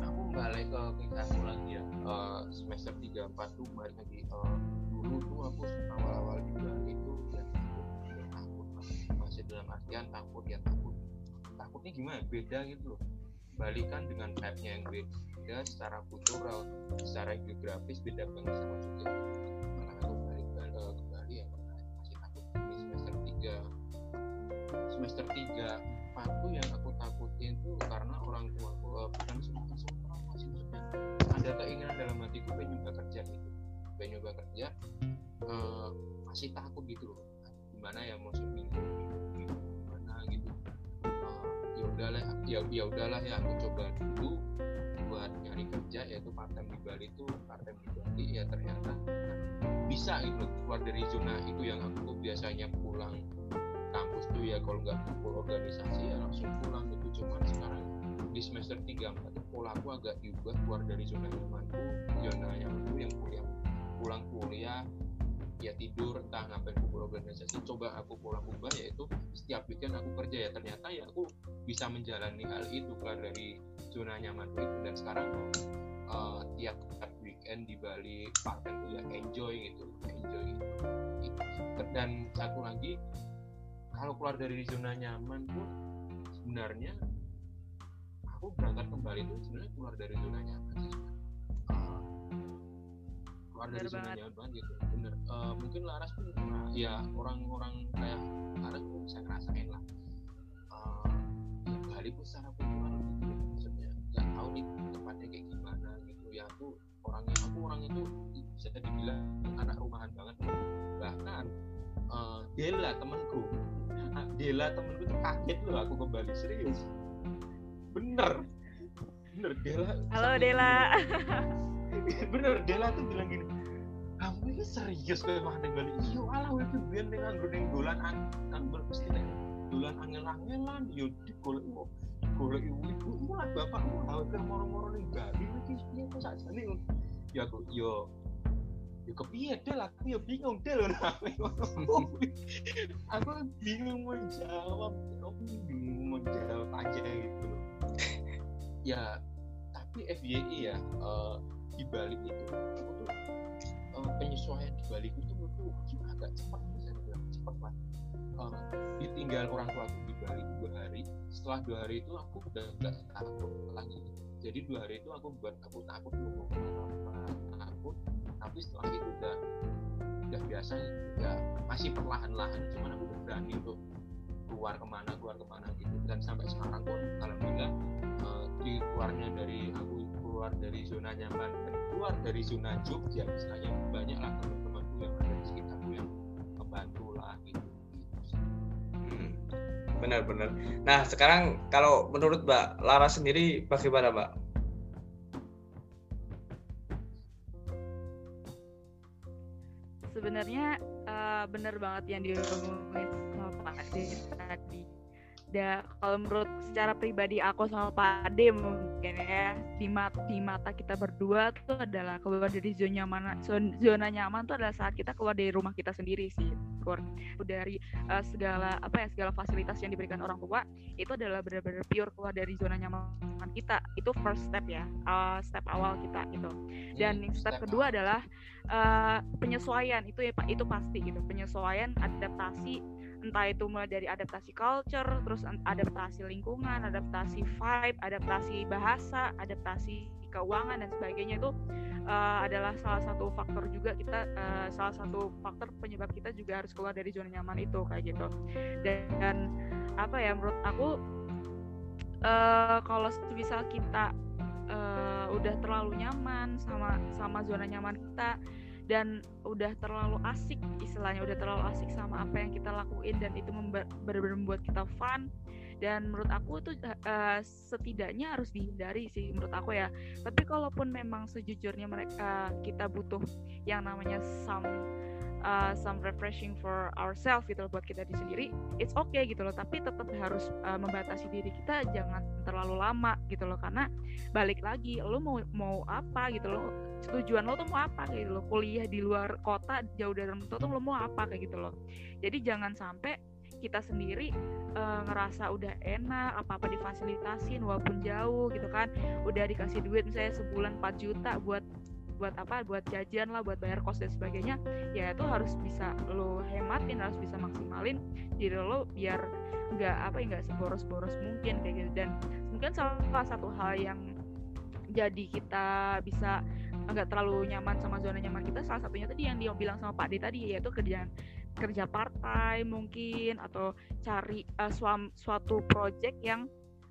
C: Aku balik ke kisahku lagi ya. Uh, semester 3 4 tuh balik lagi. Uh, dulu tuh aku awal-awal di Bali itu ya takut ya takut. Masih dalam artian takut ya takut. Takutnya gimana? Beda gitu loh. Bali kan dengan vibe-nya yang beda secara kultural secara geografis beda banget sama Jogja 3 semester 3 satu yang aku takutin tuh karena orang tua aku uh, bukan semua semua masih maksudnya. Ada keinginan dalam hatiku pengen nyoba kerja gitu. Pengen nyoba kerja uh, masih takut gitu loh. Gimana ya mau seminggu gimana gitu. Uh, ya udahlah ya ya udahlah ya aku coba dulu buat nyari kerja yaitu part time di Bali tuh part time di Bali. Ya ternyata bisa gitu keluar dari zona itu yang aku biasanya pulang kampus tuh ya kalau nggak kumpul organisasi ya langsung pulang gitu. Cuman sekarang di semester 3 4 pola aku agak diubah keluar dari zona nyamanku zona nyamanku yang kuliah. Pulang kuliah ya tidur entah ngapain kumpul organisasi coba aku pulang ubah yaitu setiap weekend aku kerja ya. Ternyata ya aku bisa menjalani hal itu keluar dari zona nyamanku itu. Dan sekarang uh, tiap weekend di Bali tuh ya enjoy gitu enjoy. Gitu. dan satu lagi kalau keluar dari zona nyaman pun sebenarnya aku berangkat kembali itu sebenarnya keluar dari zona nyaman sih. Uh, keluar dari zona nyaman gitu. Bener. Uh, mungkin Laras pun uh, ya orang-orang kayak Laras pun bisa ngerasain lah. Uh, ya Bali pun secara kultural gitu maksudnya nggak tahu nih tempatnya kayak gimana gitu. Ya aku orangnya aku orang itu bisa dibilang anak rumahan banget. Bahkan uh, Dela temanku Dela temenku tuh kaget loh aku kembali serius. Bener. Bener Dela
B: halo Dela. <laughs>
C: Bener Dela tuh bilang gini kamu ini serius kayak mah balik? Iyo alah itu biar dengan gue dolan an kan berpasti dolan angel-angelan? Yo di golek golek ibu mulai bapak mulai kan moro-moro nih Bali lagi piye kok sakjane ya aku yo ya kepiye del? Aku ya bingung del. Aku bingung mau jawab. Aku bingung mau jawab aja gitu. Ya tapi FYI ya uh, di Bali itu aku tuh uh, penyesuaian di Bali itu gimana agak cepat bisa dibilang cepat lah. Uh, ditinggal orang tua aku di Bali dua hari. Setelah dua hari itu aku udah gak takut lagi. Jadi dua hari itu aku buat aku takut mau takut tapi setelah itu udah udah biasa ya masih perlahan-lahan cuman aku berani untuk keluar ke mana keluar ke mana gitu. Dan sampai sekarang pun alhamdulillah uh, di keluarnya dari aku keluar dari zona nyaman keluar dari zona Jogja misalnya banyak lah teman-temanku yang ada di sekitarku yang membantu lah gitu,
A: hmm, benar-benar. Nah sekarang kalau menurut Mbak Lara sendiri bagaimana Mbak
B: sebenarnya uh, benar banget yang diomongin sama Pak tadi. Da, kalau menurut secara pribadi aku sama Pak Ade mungkin ya di mata, di mata kita berdua tuh adalah keluar dari zona nyaman zona nyaman tuh adalah saat kita keluar dari rumah kita sendiri sih. Keluar dari uh, segala apa ya segala fasilitas yang diberikan orang tua itu adalah benar-benar pure keluar dari zona nyaman kita. Itu first step ya uh, step awal kita gitu. Dan hmm, step, step kedua adalah uh, penyesuaian. Itu ya itu pasti gitu. Penyesuaian adaptasi entah itu mulai dari adaptasi culture terus adaptasi lingkungan adaptasi vibe adaptasi bahasa adaptasi keuangan dan sebagainya itu uh, adalah salah satu faktor juga kita uh, salah satu faktor penyebab kita juga harus keluar dari zona nyaman itu kayak gitu. Dan, dan apa ya menurut aku uh, kalau bisa kita uh, udah terlalu nyaman sama sama zona nyaman kita dan udah terlalu asik istilahnya udah terlalu asik sama apa yang kita lakuin dan itu benar-benar membuat kita fun. Dan menurut aku itu uh, setidaknya harus dihindari sih menurut aku ya. Tapi kalaupun memang sejujurnya mereka kita butuh yang namanya some uh, some refreshing for ourselves gitu loh buat kita di sendiri it's okay gitu loh. Tapi tetap harus uh, membatasi diri kita jangan terlalu lama gitu loh. Karena balik lagi lo mau mau apa gitu loh tujuan lo tuh mau apa gitu loh. Kuliah di luar kota jauh dari tua tuh lo mau apa kayak gitu loh. Jadi jangan sampai kita sendiri uh, ngerasa udah enak apa apa difasilitasin walaupun jauh gitu kan. Udah dikasih duit misalnya sebulan 4 juta buat buat apa buat jajan lah buat bayar kos dan sebagainya ya itu harus bisa lo hematin harus bisa maksimalin diri lo biar nggak apa ya nggak seboros-boros mungkin kayak gitu. Dan mungkin salah satu hal yang jadi kita bisa nggak terlalu nyaman sama zona nyaman kita salah satunya tadi yang dia bilang sama Pak D tadi yaitu kerjaan kerja part time mungkin atau cari uh, suatu project yang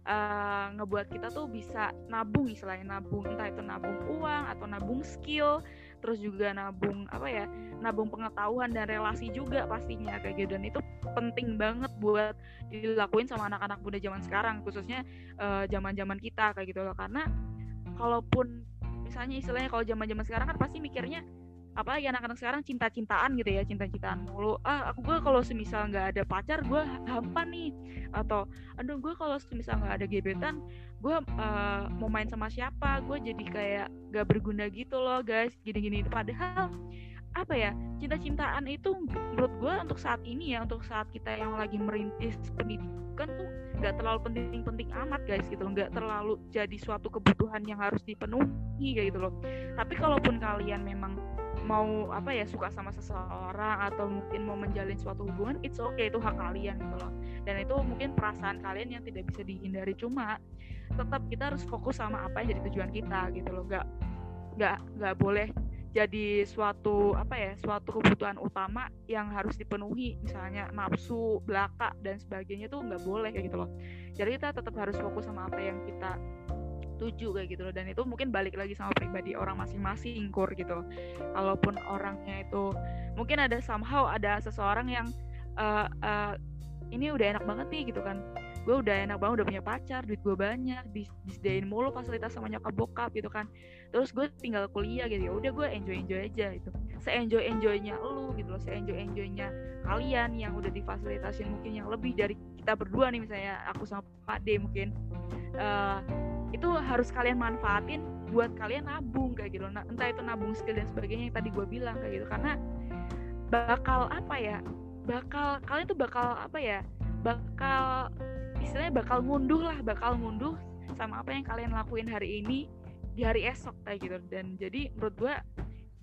B: uh, ngebuat kita tuh bisa nabung istilahnya nabung entah itu nabung uang atau nabung skill terus juga nabung apa ya nabung pengetahuan dan relasi juga pastinya kayak gitu. Dan itu penting banget buat dilakuin sama anak-anak muda zaman sekarang khususnya uh, zaman-zaman kita kayak gitu loh. Karena kalaupun misalnya istilahnya kalau zaman-zaman sekarang kan pasti mikirnya apalagi anak-anak sekarang cinta-cintaan gitu ya cinta-cintaan mulu. Ah aku gue kalau semisal nggak ada pacar gue hampa nih. Atau aduh gue kalau semisal nggak ada gebetan gue uh, mau main sama siapa? Gue jadi kayak gak berguna gitu loh guys. Gini-gini. Padahal apa ya cinta-cintaan itu menurut gue untuk saat ini ya untuk saat kita yang lagi merintis pendidikan tuh nggak terlalu penting-penting amat guys gitu nggak terlalu jadi suatu kebutuhan yang harus dipenuhi gitu loh. Tapi kalaupun kalian memang mau apa ya suka sama seseorang atau mungkin mau menjalin suatu hubungan it's okay itu hak kalian gitu loh. Dan itu mungkin perasaan kalian yang tidak bisa dihindari cuma tetap kita harus fokus sama apa yang jadi tujuan kita gitu loh. Nggak nggak nggak boleh jadi suatu apa ya suatu kebutuhan utama yang harus dipenuhi misalnya nafsu belaka dan sebagainya tuh nggak boleh kayak gitu loh. Jadi kita tetap harus fokus sama apa yang kita tuju kayak gitu loh. Dan itu mungkin balik lagi sama pribadi orang masing-masing kur gitu. Kalaupun orangnya itu mungkin ada somehow ada seseorang yang uh, uh, ini udah enak banget nih gitu kan gue udah enak banget udah punya pacar duit gue banyak dis disediain mulu fasilitas sama nyokap bokap gitu kan. Terus gue tinggal kuliah gitu ya udah gue enjoy enjoy aja gitu. Se enjoy enjoynya lu gitu loh se enjoy enjoynya kalian yang udah difasilitasin mungkin yang lebih dari kita berdua nih misalnya aku sama Pak D mungkin. Uh, itu harus kalian manfaatin buat kalian nabung kayak gitu nah, entah itu nabung skill dan sebagainya yang tadi gue bilang kayak gitu. Karena bakal apa ya bakal kalian tuh bakal apa ya bakal istilahnya bakal ngunduh lah bakal ngunduh sama apa yang kalian lakuin hari ini di hari esok kayak gitu. Dan jadi menurut gue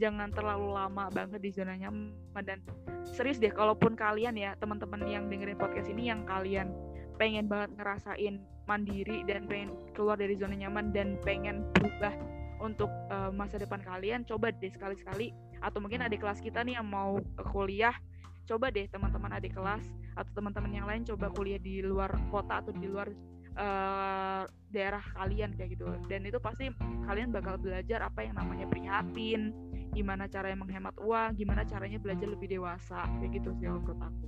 B: jangan terlalu lama banget di zona nyaman. Dan serius deh kalaupun kalian ya teman-teman yang dengerin podcast ini yang kalian pengen banget ngerasain mandiri dan pengen keluar dari zona nyaman dan pengen berubah untuk uh, masa depan kalian coba deh sekali-sekali. Atau mungkin adik kelas kita nih yang mau kuliah coba deh teman-teman adik kelas atau teman-teman yang lain coba kuliah di luar kota atau di luar uh, daerah kalian kayak gitu. Dan itu pasti kalian bakal belajar apa yang namanya prihatin gimana caranya menghemat uang gimana caranya belajar lebih dewasa kayak gitu sih menurut aku.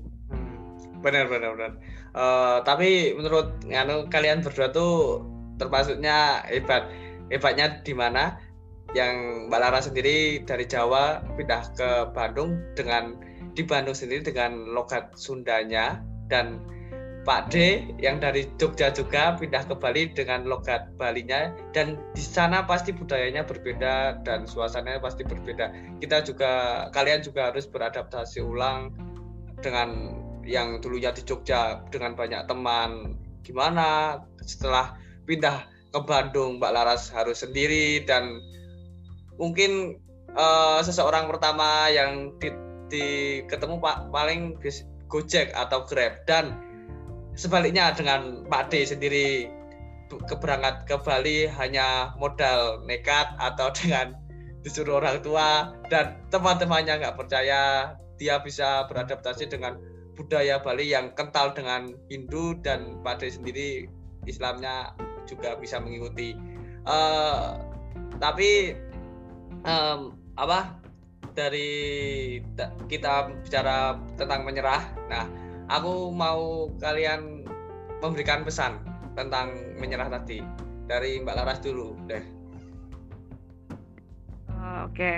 A: Benar benar benar. Uh, tapi menurut anu kalian berdua tuh termasuknya hebat. Hebatnya di mana? Yang Mbak Lara sendiri dari Jawa pindah ke Bandung dengan di Bandung sendiri dengan logat Sundanya dan Pak D yang dari Jogja juga pindah ke Bali dengan logat Balinya dan di sana pasti budayanya berbeda dan suasananya pasti berbeda. Kita juga kalian juga harus beradaptasi ulang dengan yang dulunya di Jogja dengan banyak teman gimana setelah pindah ke Bandung Mbak Laras harus sendiri dan mungkin uh, seseorang pertama yang di, di ketemu Pak paling Gojek atau Grab dan sebaliknya dengan Pak D sendiri keberangkat ke Bali hanya modal nekat atau <laughs> dengan disuruh orang tua dan teman-temannya nggak percaya dia bisa beradaptasi dengan budaya Bali yang kental dengan Hindu dan pada sendiri Islamnya juga bisa mengikuti. Uh, tapi um, apa dari kita bicara tentang menyerah. Nah, aku mau kalian memberikan pesan tentang menyerah tadi dari Mbak Laras dulu deh.
B: Uh, Oke. Okay.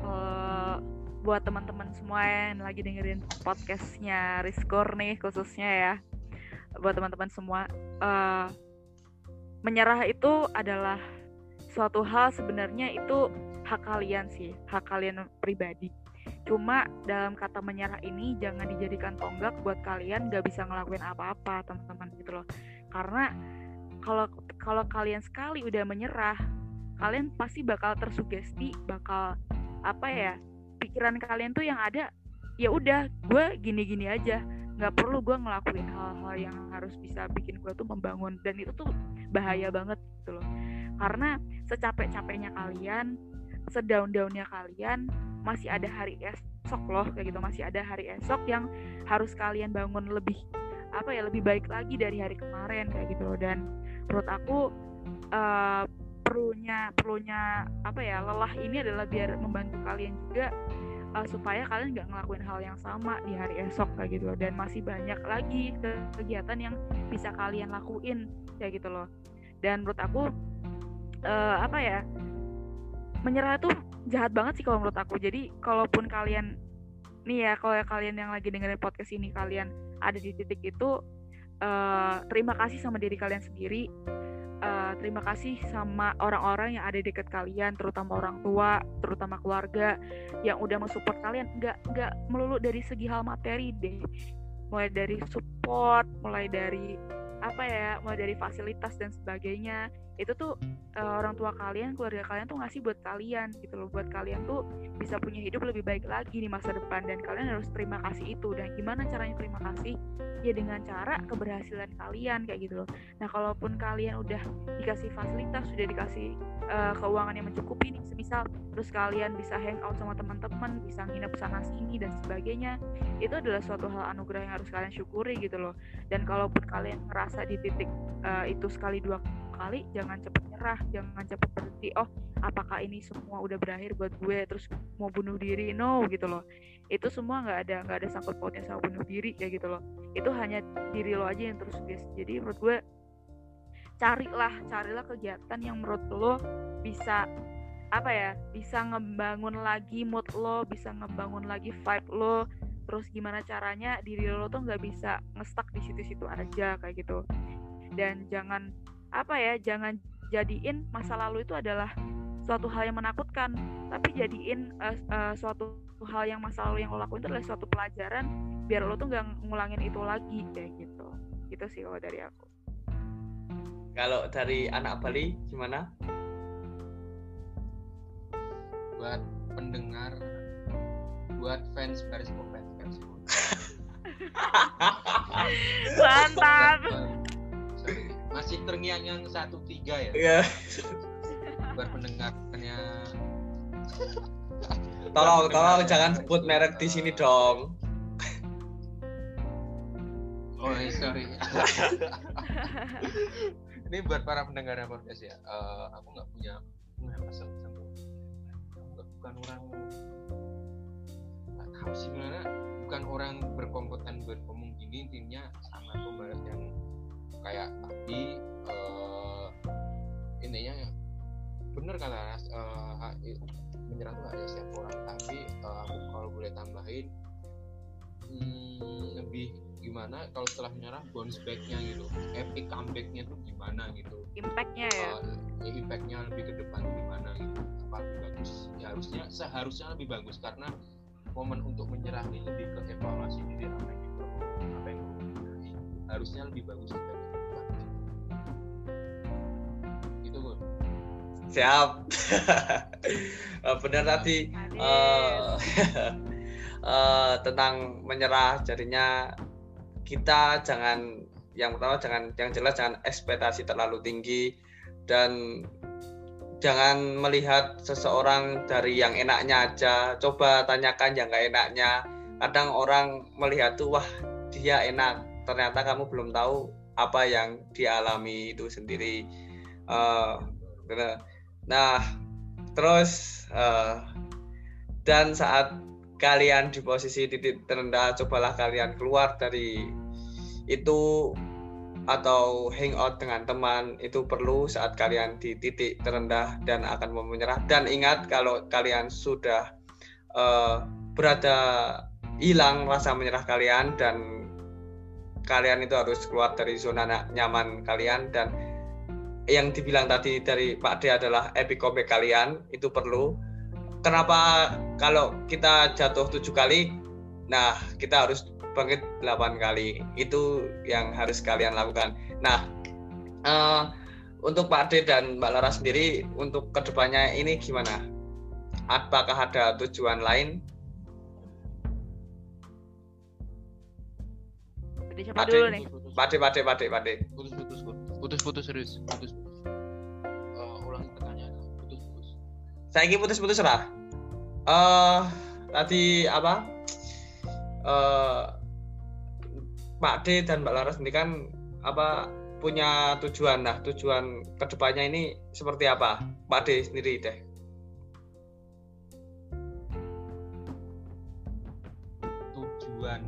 B: Uh, buat teman-teman semua yang lagi dengerin podcastnya Riskor nih khususnya ya buat teman-teman semua uh, menyerah itu adalah suatu hal sebenarnya itu hak kalian sih hak kalian pribadi. Cuma dalam kata menyerah ini jangan dijadikan tonggak buat kalian gak bisa ngelakuin apa-apa teman-teman gitu loh. Karena kalau kalau kalian sekali udah menyerah kalian pasti bakal tersugesti bakal apa ya pikiran kalian tuh yang ada ya udah gue gini-gini aja. Nggak perlu gue ngelakuin hal-hal yang harus bisa bikin gue tuh membangun. Dan itu tuh bahaya banget gitu loh. Karena secapek-capeknya kalian sedaun-daunnya kalian masih ada hari esok loh kayak gitu. Masih ada hari esok yang harus kalian bangun lebih apa ya lebih baik lagi dari hari kemarin kayak gitu loh. Dan menurut aku uh, perlunya perlunya apa ya lelah ini adalah biar membantu kalian juga uh, supaya kalian nggak ngelakuin hal yang sama di hari esok kayak gitu loh. Dan masih banyak lagi kegiatan yang bisa kalian lakuin kayak gitu loh. Dan menurut aku uh, apa ya menyerah tuh jahat banget sih kalau menurut aku. Jadi kalaupun kalian nih ya kalau kalian yang lagi dengerin podcast ini kalian ada di titik itu uh, terima kasih sama diri kalian sendiri. Uh, terima kasih sama orang-orang yang ada dekat kalian terutama orang tua terutama keluarga yang udah mensupport kalian. Nggak nggak melulu dari segi hal materi deh. Mulai dari support mulai dari apa ya mulai dari fasilitas dan sebagainya itu tuh uh, orang tua kalian keluarga kalian tuh ngasih buat kalian gitu loh. Buat kalian tuh bisa punya hidup lebih baik lagi di masa depan. Dan kalian harus terima kasih itu. Dan gimana caranya terima kasih? Ya dengan cara keberhasilan kalian kayak gitu loh. Nah kalaupun kalian udah dikasih fasilitas sudah dikasih uh, keuangan yang mencukupi nih semisal terus kalian bisa hangout sama teman-teman bisa nginep sana sini dan sebagainya itu adalah suatu hal anugerah yang harus kalian syukuri gitu loh. Dan kalaupun kalian ngerasa di titik uh, itu sekali dua kali jangan cepet nyerah jangan cepet berhenti. Oh apakah ini semua udah berakhir buat gue? Terus mau bunuh diri? No gitu loh. Itu semua nggak ada nggak ada sangkut pautnya sama bunuh diri kayak gitu loh. Itu hanya diri lo aja yang terus guys. Jadi menurut gue carilah carilah kegiatan yang menurut lo bisa apa ya bisa ngebangun lagi mood lo bisa ngebangun lagi vibe lo. Terus gimana caranya diri lo tuh nggak bisa ngestak di situ-situ aja kayak gitu. Dan jangan apa ya jangan jadiin masa lalu itu adalah suatu hal yang menakutkan tapi jadiin uh, uh, suatu hal yang masa lalu yang lo lakuin itu adalah suatu pelajaran biar lo tuh nggak ngulangin itu lagi kayak gitu. Gitu sih kalau dari aku.
A: Kalau dari anak Bali gimana?
C: Buat pendengar buat fans garis fans garis <laughs> <laughs>
B: mantap
C: masih terngiang-ngiang satu tiga ya?
A: Iya.
C: Buat pendengarnya. <laughs>
A: Tolong tolong jangan sebut merek di sini dong.
C: Oh iya, sorry. <laughs> Ini buat para pendengar podcast ya. Uh, aku nggak punya nggak pesan bukan orang nggak tahu sih gimana bukan orang berkompeten berkomung gini intinya sama pembalas yang kayak tadi uh, intinya bener kata uh, menyerang tuh ada setiap orang tapi uh, kalau boleh tambahin hmm, lebih gimana kalau setelah menyerah bounce backnya gitu epic comebacknya tuh gimana gitu?
B: Impactnya ya?
C: Uh, ya impactnya lebih ke depan gimana gitu? Apa lebih bagus? Ya harusnya seharusnya lebih bagus karena momen untuk menyerah ini lebih ke evaluasi diri apa yang gitu apa yang harusnya lebih bagus
A: siap. <laughs> Benar tadi uh, <laughs> tentang menyerah jadinya kita jangan yang pertama jangan yang jelas jangan ekspektasi terlalu tinggi dan jangan melihat seseorang dari yang enaknya aja. Coba tanyakan yang gak enaknya. Kadang orang melihat tuh wah dia enak. Ternyata kamu belum tahu apa yang dialami itu sendiri. Uh, Nah, terus uh, dan saat kalian di posisi titik terendah, cobalah kalian keluar dari itu atau hangout dengan teman. Itu perlu saat kalian di titik terendah dan akan mau menyerah. Dan ingat kalau kalian sudah uh, berada hilang rasa menyerah kalian dan kalian itu harus keluar dari zona nyaman kalian dan yang dibilang tadi dari Pak D adalah epic comeback kalian itu perlu. Kenapa kalau kita jatuh tujuh kali? Nah kita harus bangkit delapan kali. Itu yang harus kalian lakukan. Nah uh, untuk Pak D dan Mbak Lara sendiri untuk ke depannya ini gimana? Apakah ada tujuan lain?
B: Pak dulu nih?
A: Pak D Pak D Pak D Pak D.
C: Putus putus putus putus serius putus
A: saya ingin putus putus lah uh, tadi apa? Uh, Pak D dan Mbak Laras ini kan apa punya tujuan. Nah tujuan ke depannya ini seperti apa? Pak D sendiri deh.
C: Tujuan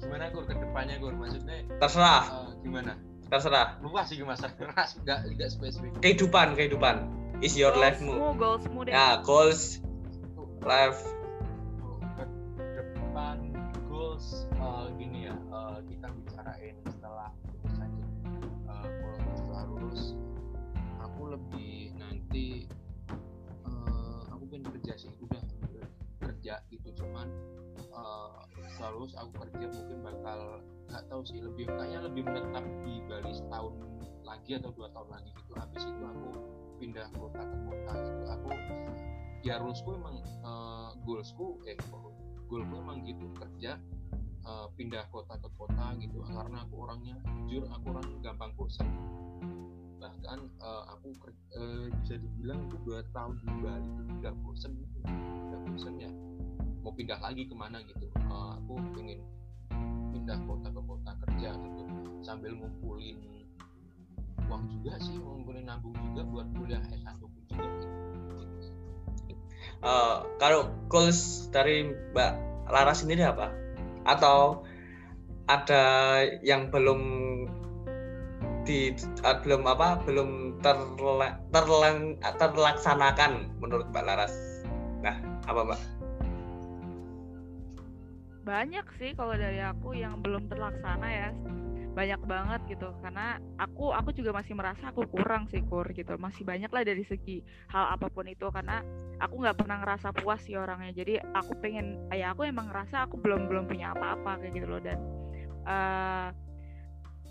C: gimana gur? Ke depannya gur? Maksudnya
A: terserah.
C: uh, gimana?
A: Terserah.
C: Lupa sih mas. <laughs> Nggak nggak spesifik.
A: Kehidupan kehidupan is your life
B: mu goalsmu deh.
A: Ya goals life.
C: Ke depan goals uh, gini ya uh, kita bicarain setelah lulus aja. Uh, kalau setelah lulus aku lebih nanti uh, aku pengen kerja sih udah, udah kerja gitu. Cuman uh, setelah lulus aku kerja mungkin bakal nggak tahu sih lebih kayaknya lebih menetap di Bali setahun lagi atau dua tahun lagi gitu. Habis itu aku pindah kota ke kota gitu. Aku ya rulesku emang uh, goalsku eh goalku emang gitu kerja uh, pindah kota ke kota gitu. Karena aku orangnya jujur aku orang gampang bosan. Bahkan uh, aku uh, bisa dibilang itu dua tahun di Bali itu udah bosan. Udah bosan ya. Mau pindah lagi ke mana gitu. Uh, aku pengen pindah kota ke kota kerja gitu. Sambil ngumpulin uang juga sih ngumpulin nabung juga buat kuliah S1 juga gitu
A: uh, kalau goals dari Mbak Laras sendiri apa? Atau ada yang belum di uh, belum apa belum terla, terlang, terlaksanakan menurut Mbak Laras. Nah, apa Mbak?
B: Banyak sih kalau dari aku yang belum terlaksana ya banyak banget gitu. Karena aku aku juga masih merasa aku kurang sih kur gitu. Masih banyak lah dari segi hal apa pun itu karena aku nggak pernah ngerasa puas sih orangnya. Jadi aku pengen ya aku emang ngerasa aku belum belum punya apa-apa kayak gitu loh. Dan uh,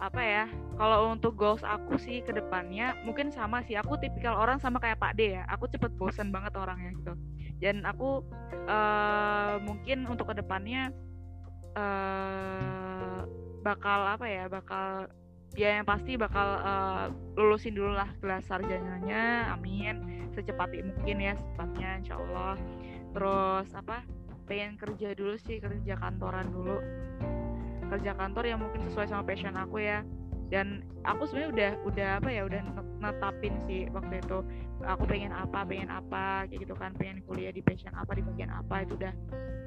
B: apa ya kalau untuk goals aku sih ke depannya mungkin sama sih. Aku tipikal orang sama kayak Pak D ya. Aku cepet bosan banget orangnya gitu. Dan aku uh, mungkin untuk ke depannya uh, bakal apa ya bakal ya yang pasti bakal uh, lulusin dulu lah kelas sarjananya amin secepatnya mungkin ya secepatnya insya Allah. Terus apa pengen kerja dulu sih kerja kantoran dulu. Kerja kantor yang mungkin sesuai sama passion aku ya. Dan aku sebenarnya udah udah apa ya udah netapin sih waktu itu. Aku pengen apa pengen apa kayak gitu kan. Pengen kuliah di passion apa di bagian apa itu udah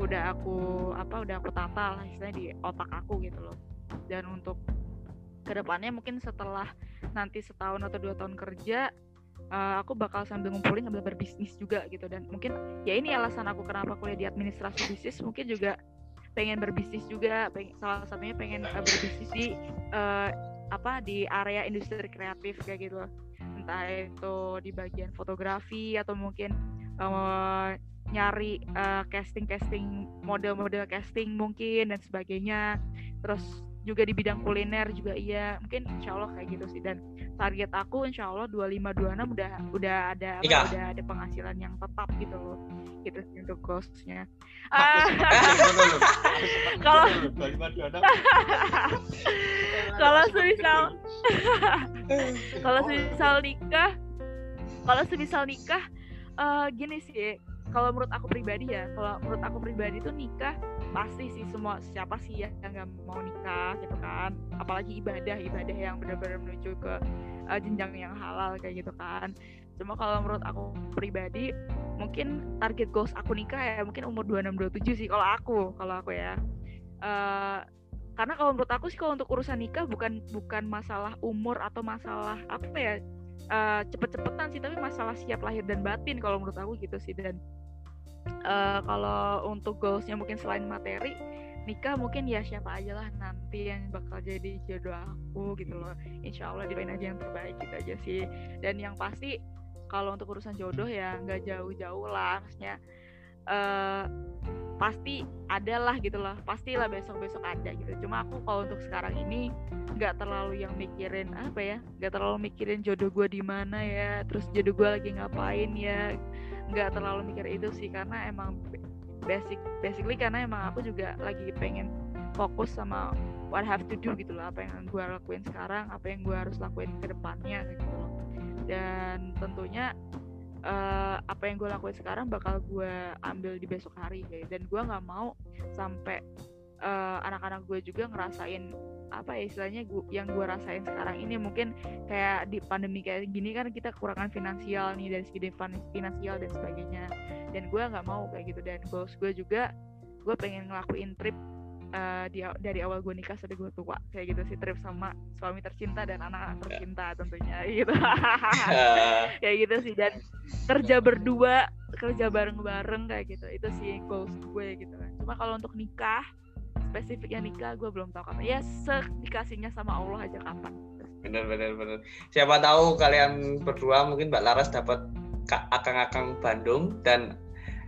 B: udah aku apa udah aku tata lah istilahnya di otak aku gitu loh dan untuk ke depannya mungkin setelah nanti setahun atau dua tahun kerja uh, aku bakal sambil ngumpulin sambil berbisnis juga gitu. Dan mungkin ya ini alasan aku kenapa kuliah di administrasi bisnis. Mungkin juga pengen berbisnis juga pengen, salah satunya pengen uh, berbisnis di uh, apa di area industri kreatif kayak gitu. Entah itu di bagian fotografi atau mungkin uh, nyari uh, casting casting model-model casting mungkin dan sebagainya. Terus juga di bidang kuliner juga iya. Mungkin insya Allah kayak gitu sih. Dan target aku insya Allah 25 26 udah udah ada apa, udah ada penghasilan yang tetap gitu loh. Gitu sih untuk ghostnya <laughs> <laughs> kalau kalau semisal <laughs> kalau semisal nikah kalau semisal nikah uh, gini sih kalau menurut aku pribadi ya kalau menurut aku pribadi tuh nikah pasti sih semua siapa sih ya yang nggak mau nikah gitu kan. Apalagi ibadah ibadah yang benar-benar menuju ke uh, jenjang yang halal kayak gitu kan. Cuma kalau menurut aku pribadi mungkin target goals aku nikah ya mungkin umur 26 27 sih kalau aku kalau aku ya. Uh, karena kalau menurut aku sih kalau untuk urusan nikah bukan bukan masalah umur atau masalah apa ya uh, cepet-cepetan sih tapi masalah siap lahir dan batin kalau menurut aku gitu sih. Dan uh, kalau untuk goalsnya mungkin selain materi nikah mungkin ya siapa aja lah nanti yang bakal jadi jodoh aku gitu loh. Insya Allah doain aja yang terbaik gitu aja sih. Dan yang pasti kalau untuk urusan jodoh ya nggak jauh-jauh lah maksudnya uh, pasti ada lah gitu loh. Pastilah besok besok ada gitu. Cuma aku kalau untuk sekarang ini nggak terlalu yang mikirin apa ya nggak terlalu mikirin jodoh gue di mana ya terus jodoh gue lagi ngapain ya nggak terlalu mikir itu sih. Karena emang basic basically karena emang aku juga lagi pengen fokus sama what I have to do gitu loh. Apa yang gue lakuin sekarang apa yang gue harus lakuin ke depannya gitu loh. Dan tentunya uh, apa yang gue lakuin sekarang bakal gue ambil di besok hari kayak dan gue nggak mau sampai uh, anak-anak gue juga ngerasain apa ya istilahnya gua, yang gue rasain sekarang ini. Mungkin kayak di pandemi kayak gini kan kita kekurangan finansial nih dari segi finansial dan sebagainya. Dan gue nggak mau kayak gitu. Dan goals gue juga gue pengen ngelakuin trip uh, di, dari awal gue nikah sampai gue tua. Kayak gitu sih trip sama suami tercinta dan anak-anak tercinta tentunya <laughs> gitu. <laughs> Kayak gitu sih dan kerja berdua kerja bareng-bareng kayak gitu. Itu sih goals gue gitu kan. Cuma kalau untuk nikah spesifiknya nikah gue belum tahu kapan. Ya sedikasinya sama Allah aja kapan.
A: Bener bener bener. Siapa tahu kalian berdua mungkin mbak Laras dapat akang-akang Bandung dan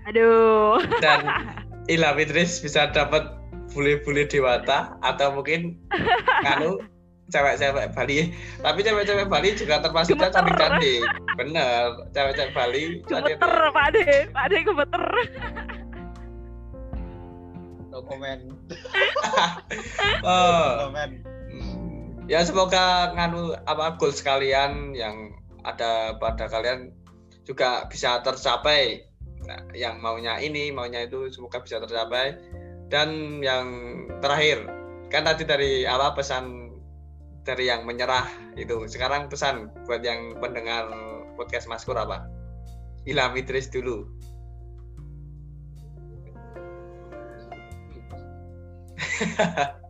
B: aduh.
A: Dan <laughs> Ila Fitris bisa dapat bule-bule dewata atau mungkin <laughs> kanu cewek-cewek Bali. Tapi cewek-cewek Bali juga termasuk cantik-cantik bener cewek-cewek Bali
B: gemeter Pak Ade. Pak Ade gemeter.
C: No comment <laughs>
A: oh. comment hmm. ya semoga nganu apa goal sekalian yang ada pada kalian juga bisa tercapai. Nah, yang maunya ini maunya itu semoga bisa tercapai dan yang terakhir, kan tadi dari apa pesan dari yang menyerah itu. Sekarang pesan buat yang pendengar podcast Maskur apa? Ilham Idris dulu. <laughs>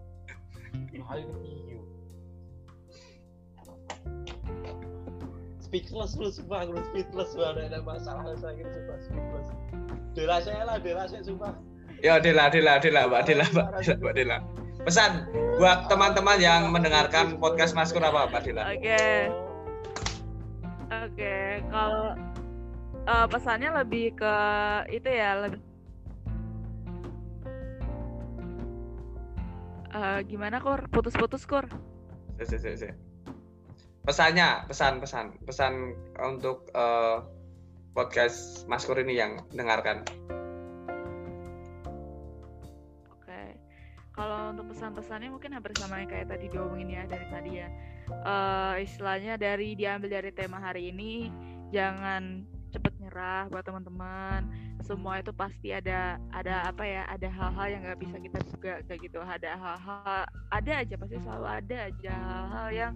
C: speechless lu sumpah lu speechless banget ada masalah saya gitu sumpah speechless saya lah, saya sumpah
A: Ya Dela, Dela, Dela, Mbak Dela, Mbak Dela, Mbak Dela. Pesan buat teman-teman yang mendengarkan podcast Maskur apa, Mbak Dela?
B: Oke. Okay. Oke, okay. kalau uh, pesannya lebih ke itu ya, lebih uh, gimana kur putus-putus kur
A: si, si, si. pesannya pesan pesan pesan untuk uh, podcast Maskur ini yang dengarkan
B: kalau untuk pesan-pesannya mungkin hampir sama yang kayak tadi diomongin ya dari tadi ya. Uh, istilahnya dari diambil dari tema hari ini jangan cepet nyerah buat teman-teman. Semua itu pasti ada ada apa ya ada hal-hal yang nggak bisa kita juga kayak gitu. Ada hal-hal ada aja pasti selalu ada aja hal-hal yang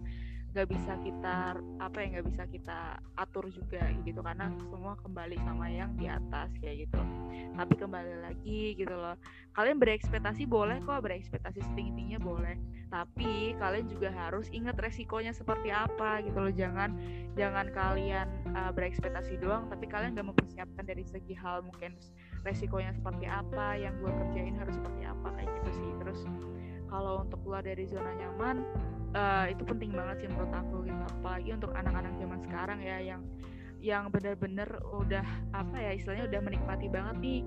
B: nggak bisa kita apa ya nggak bisa kita atur juga gitu karena semua kembali sama yang di atas kayak gitu. Tapi kembali lagi gitu loh kalian berekspektasi boleh kok berekspektasi setinggi tingginya boleh. Tapi kalian juga harus ingat resikonya seperti apa gitu loh. Jangan jangan kalian uh, berekspektasi doang tapi kalian nggak mempersiapkan dari segi hal mungkin resikonya seperti apa yang gue kerjain harus seperti apa kayak gitu sih. Terus kalau untuk keluar dari zona nyaman uh, itu penting banget sih menurut aku gitu. Apalagi untuk anak-anak zaman sekarang ya yang yang benar-benar udah apa ya istilahnya udah menikmati banget nih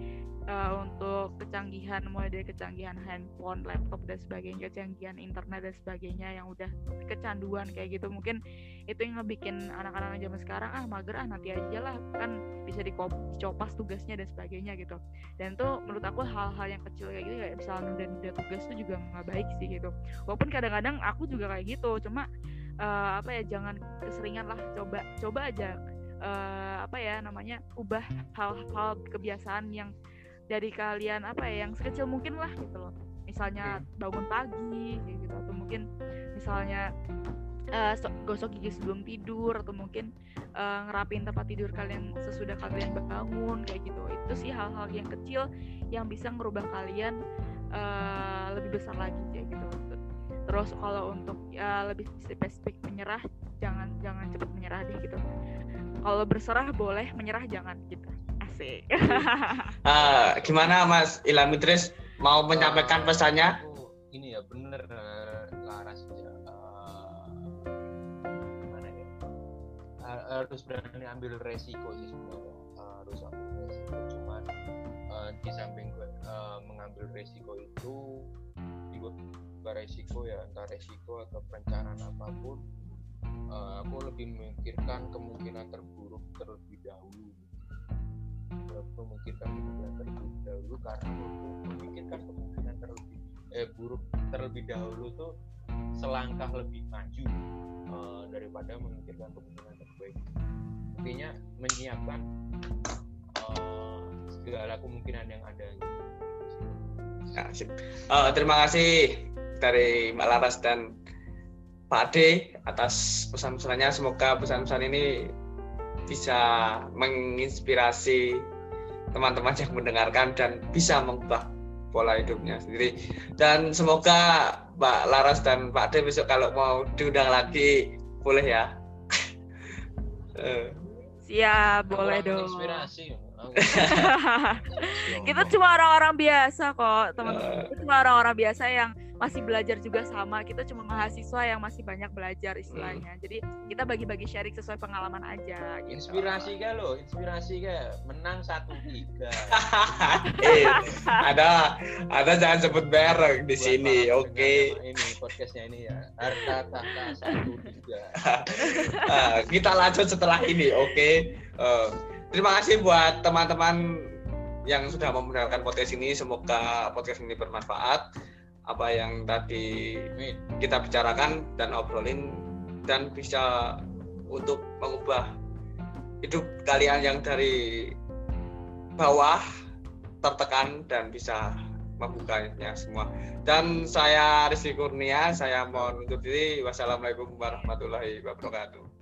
B: uh, untuk kecanggihan mulai dari kecanggihan handphone, laptop dan sebagainya, kecanggihan internet dan sebagainya yang udah kecanduan kayak gitu. Mungkin itu yang ngebikin anak-anak zaman sekarang ah mager ah nanti aja lah. Kan bisa dicopas tugasnya dan sebagainya gitu. Dan tuh menurut aku hal-hal yang kecil kayak gitu kayak misalnya nunda-nunda tugas tuh juga nggak baik sih gitu. Walaupun kadang-kadang aku juga kayak gitu cuma uh, apa ya jangan keseringan lah coba coba aja uh, apa ya namanya ubah hal-hal kebiasaan yang dari kalian apa ya yang sekecil mungkin lah gitu loh. Misalnya bangun pagi gitu. Atau mungkin misalnya uh, gosok gigi sebelum tidur atau mungkin uh, ngerapin tempat tidur kalian sesudah kalian bangun kayak gitu. Itu sih hal-hal yang kecil yang bisa ngerubah kalian uh, lebih besar lagi kayak gitu. Terus kalau untuk uh, lebih spesifik menyerah jangan jangan cepat menyerah deh gitu. Kalau berserah boleh menyerah jangan gitu asik
A: uh, <laughs> gimana Mas Ilham Idris mau menyampaikan pesannya?
C: ini ya bener uh, Laras ya. Uh, gimana ya? Uh, harus berani ambil resiko sih sebenarnya. Uh, harus ambil resiko cuman uh, di samping uh, mengambil resiko itu juga resiko ya entah resiko atau perencanaan apa pun uh, aku lebih memikirkan kemungkinan terburuk terlebih dahulu memikirkan kemungkinan terlebih dahulu karena memikirkan kemungkinan terlebih eh buruk terlebih dahulu tuh selangkah lebih maju uh, daripada memikirkan kemungkinan terbaik intinya menyiapkan uh, segala kemungkinan yang ada.
A: Nah, uh, terima kasih dari Mbak Laras dan Pak Ade atas pesan-pesannya. Semoga pesan-pesan ini bisa menginspirasi teman-teman yang mendengarkan dan bisa mengubah pola hidupnya sendiri. Dan semoga Mbak Laras dan Pak Ade besok kalau mau diundang lagi boleh ya. <laughs>
B: Siap, boleh dong. Inspirasi. <laughs> kita cuma orang-orang biasa kok, teman-teman. Kita cuma orang-orang biasa yang masih belajar juga sama kita cuma mahasiswa yang masih banyak belajar istilahnya hmm. jadi kita bagi-bagi sharing sesuai pengalaman aja
C: gitu. inspirasi kan lo inspirasi kan menang satu tiga <laughs>
A: eh, ada ada jangan sebut merek di Buat sini oke okay.
C: ini podcastnya ini ya harta tahta satu tiga
A: uh, <laughs> kita lanjut setelah ini oke okay? uh, eh, terima kasih buat teman-teman yang sudah mendengarkan podcast ini semoga podcast ini bermanfaat apa yang tadi kita bicarakan dan obrolin dan bisa untuk mengubah hidup kalian yang dari bawah tertekan dan bisa membukanya semua. Dan saya Rizky Kurnia, saya mohon undur diri. Wassalamualaikum warahmatullahi wabarakatuh.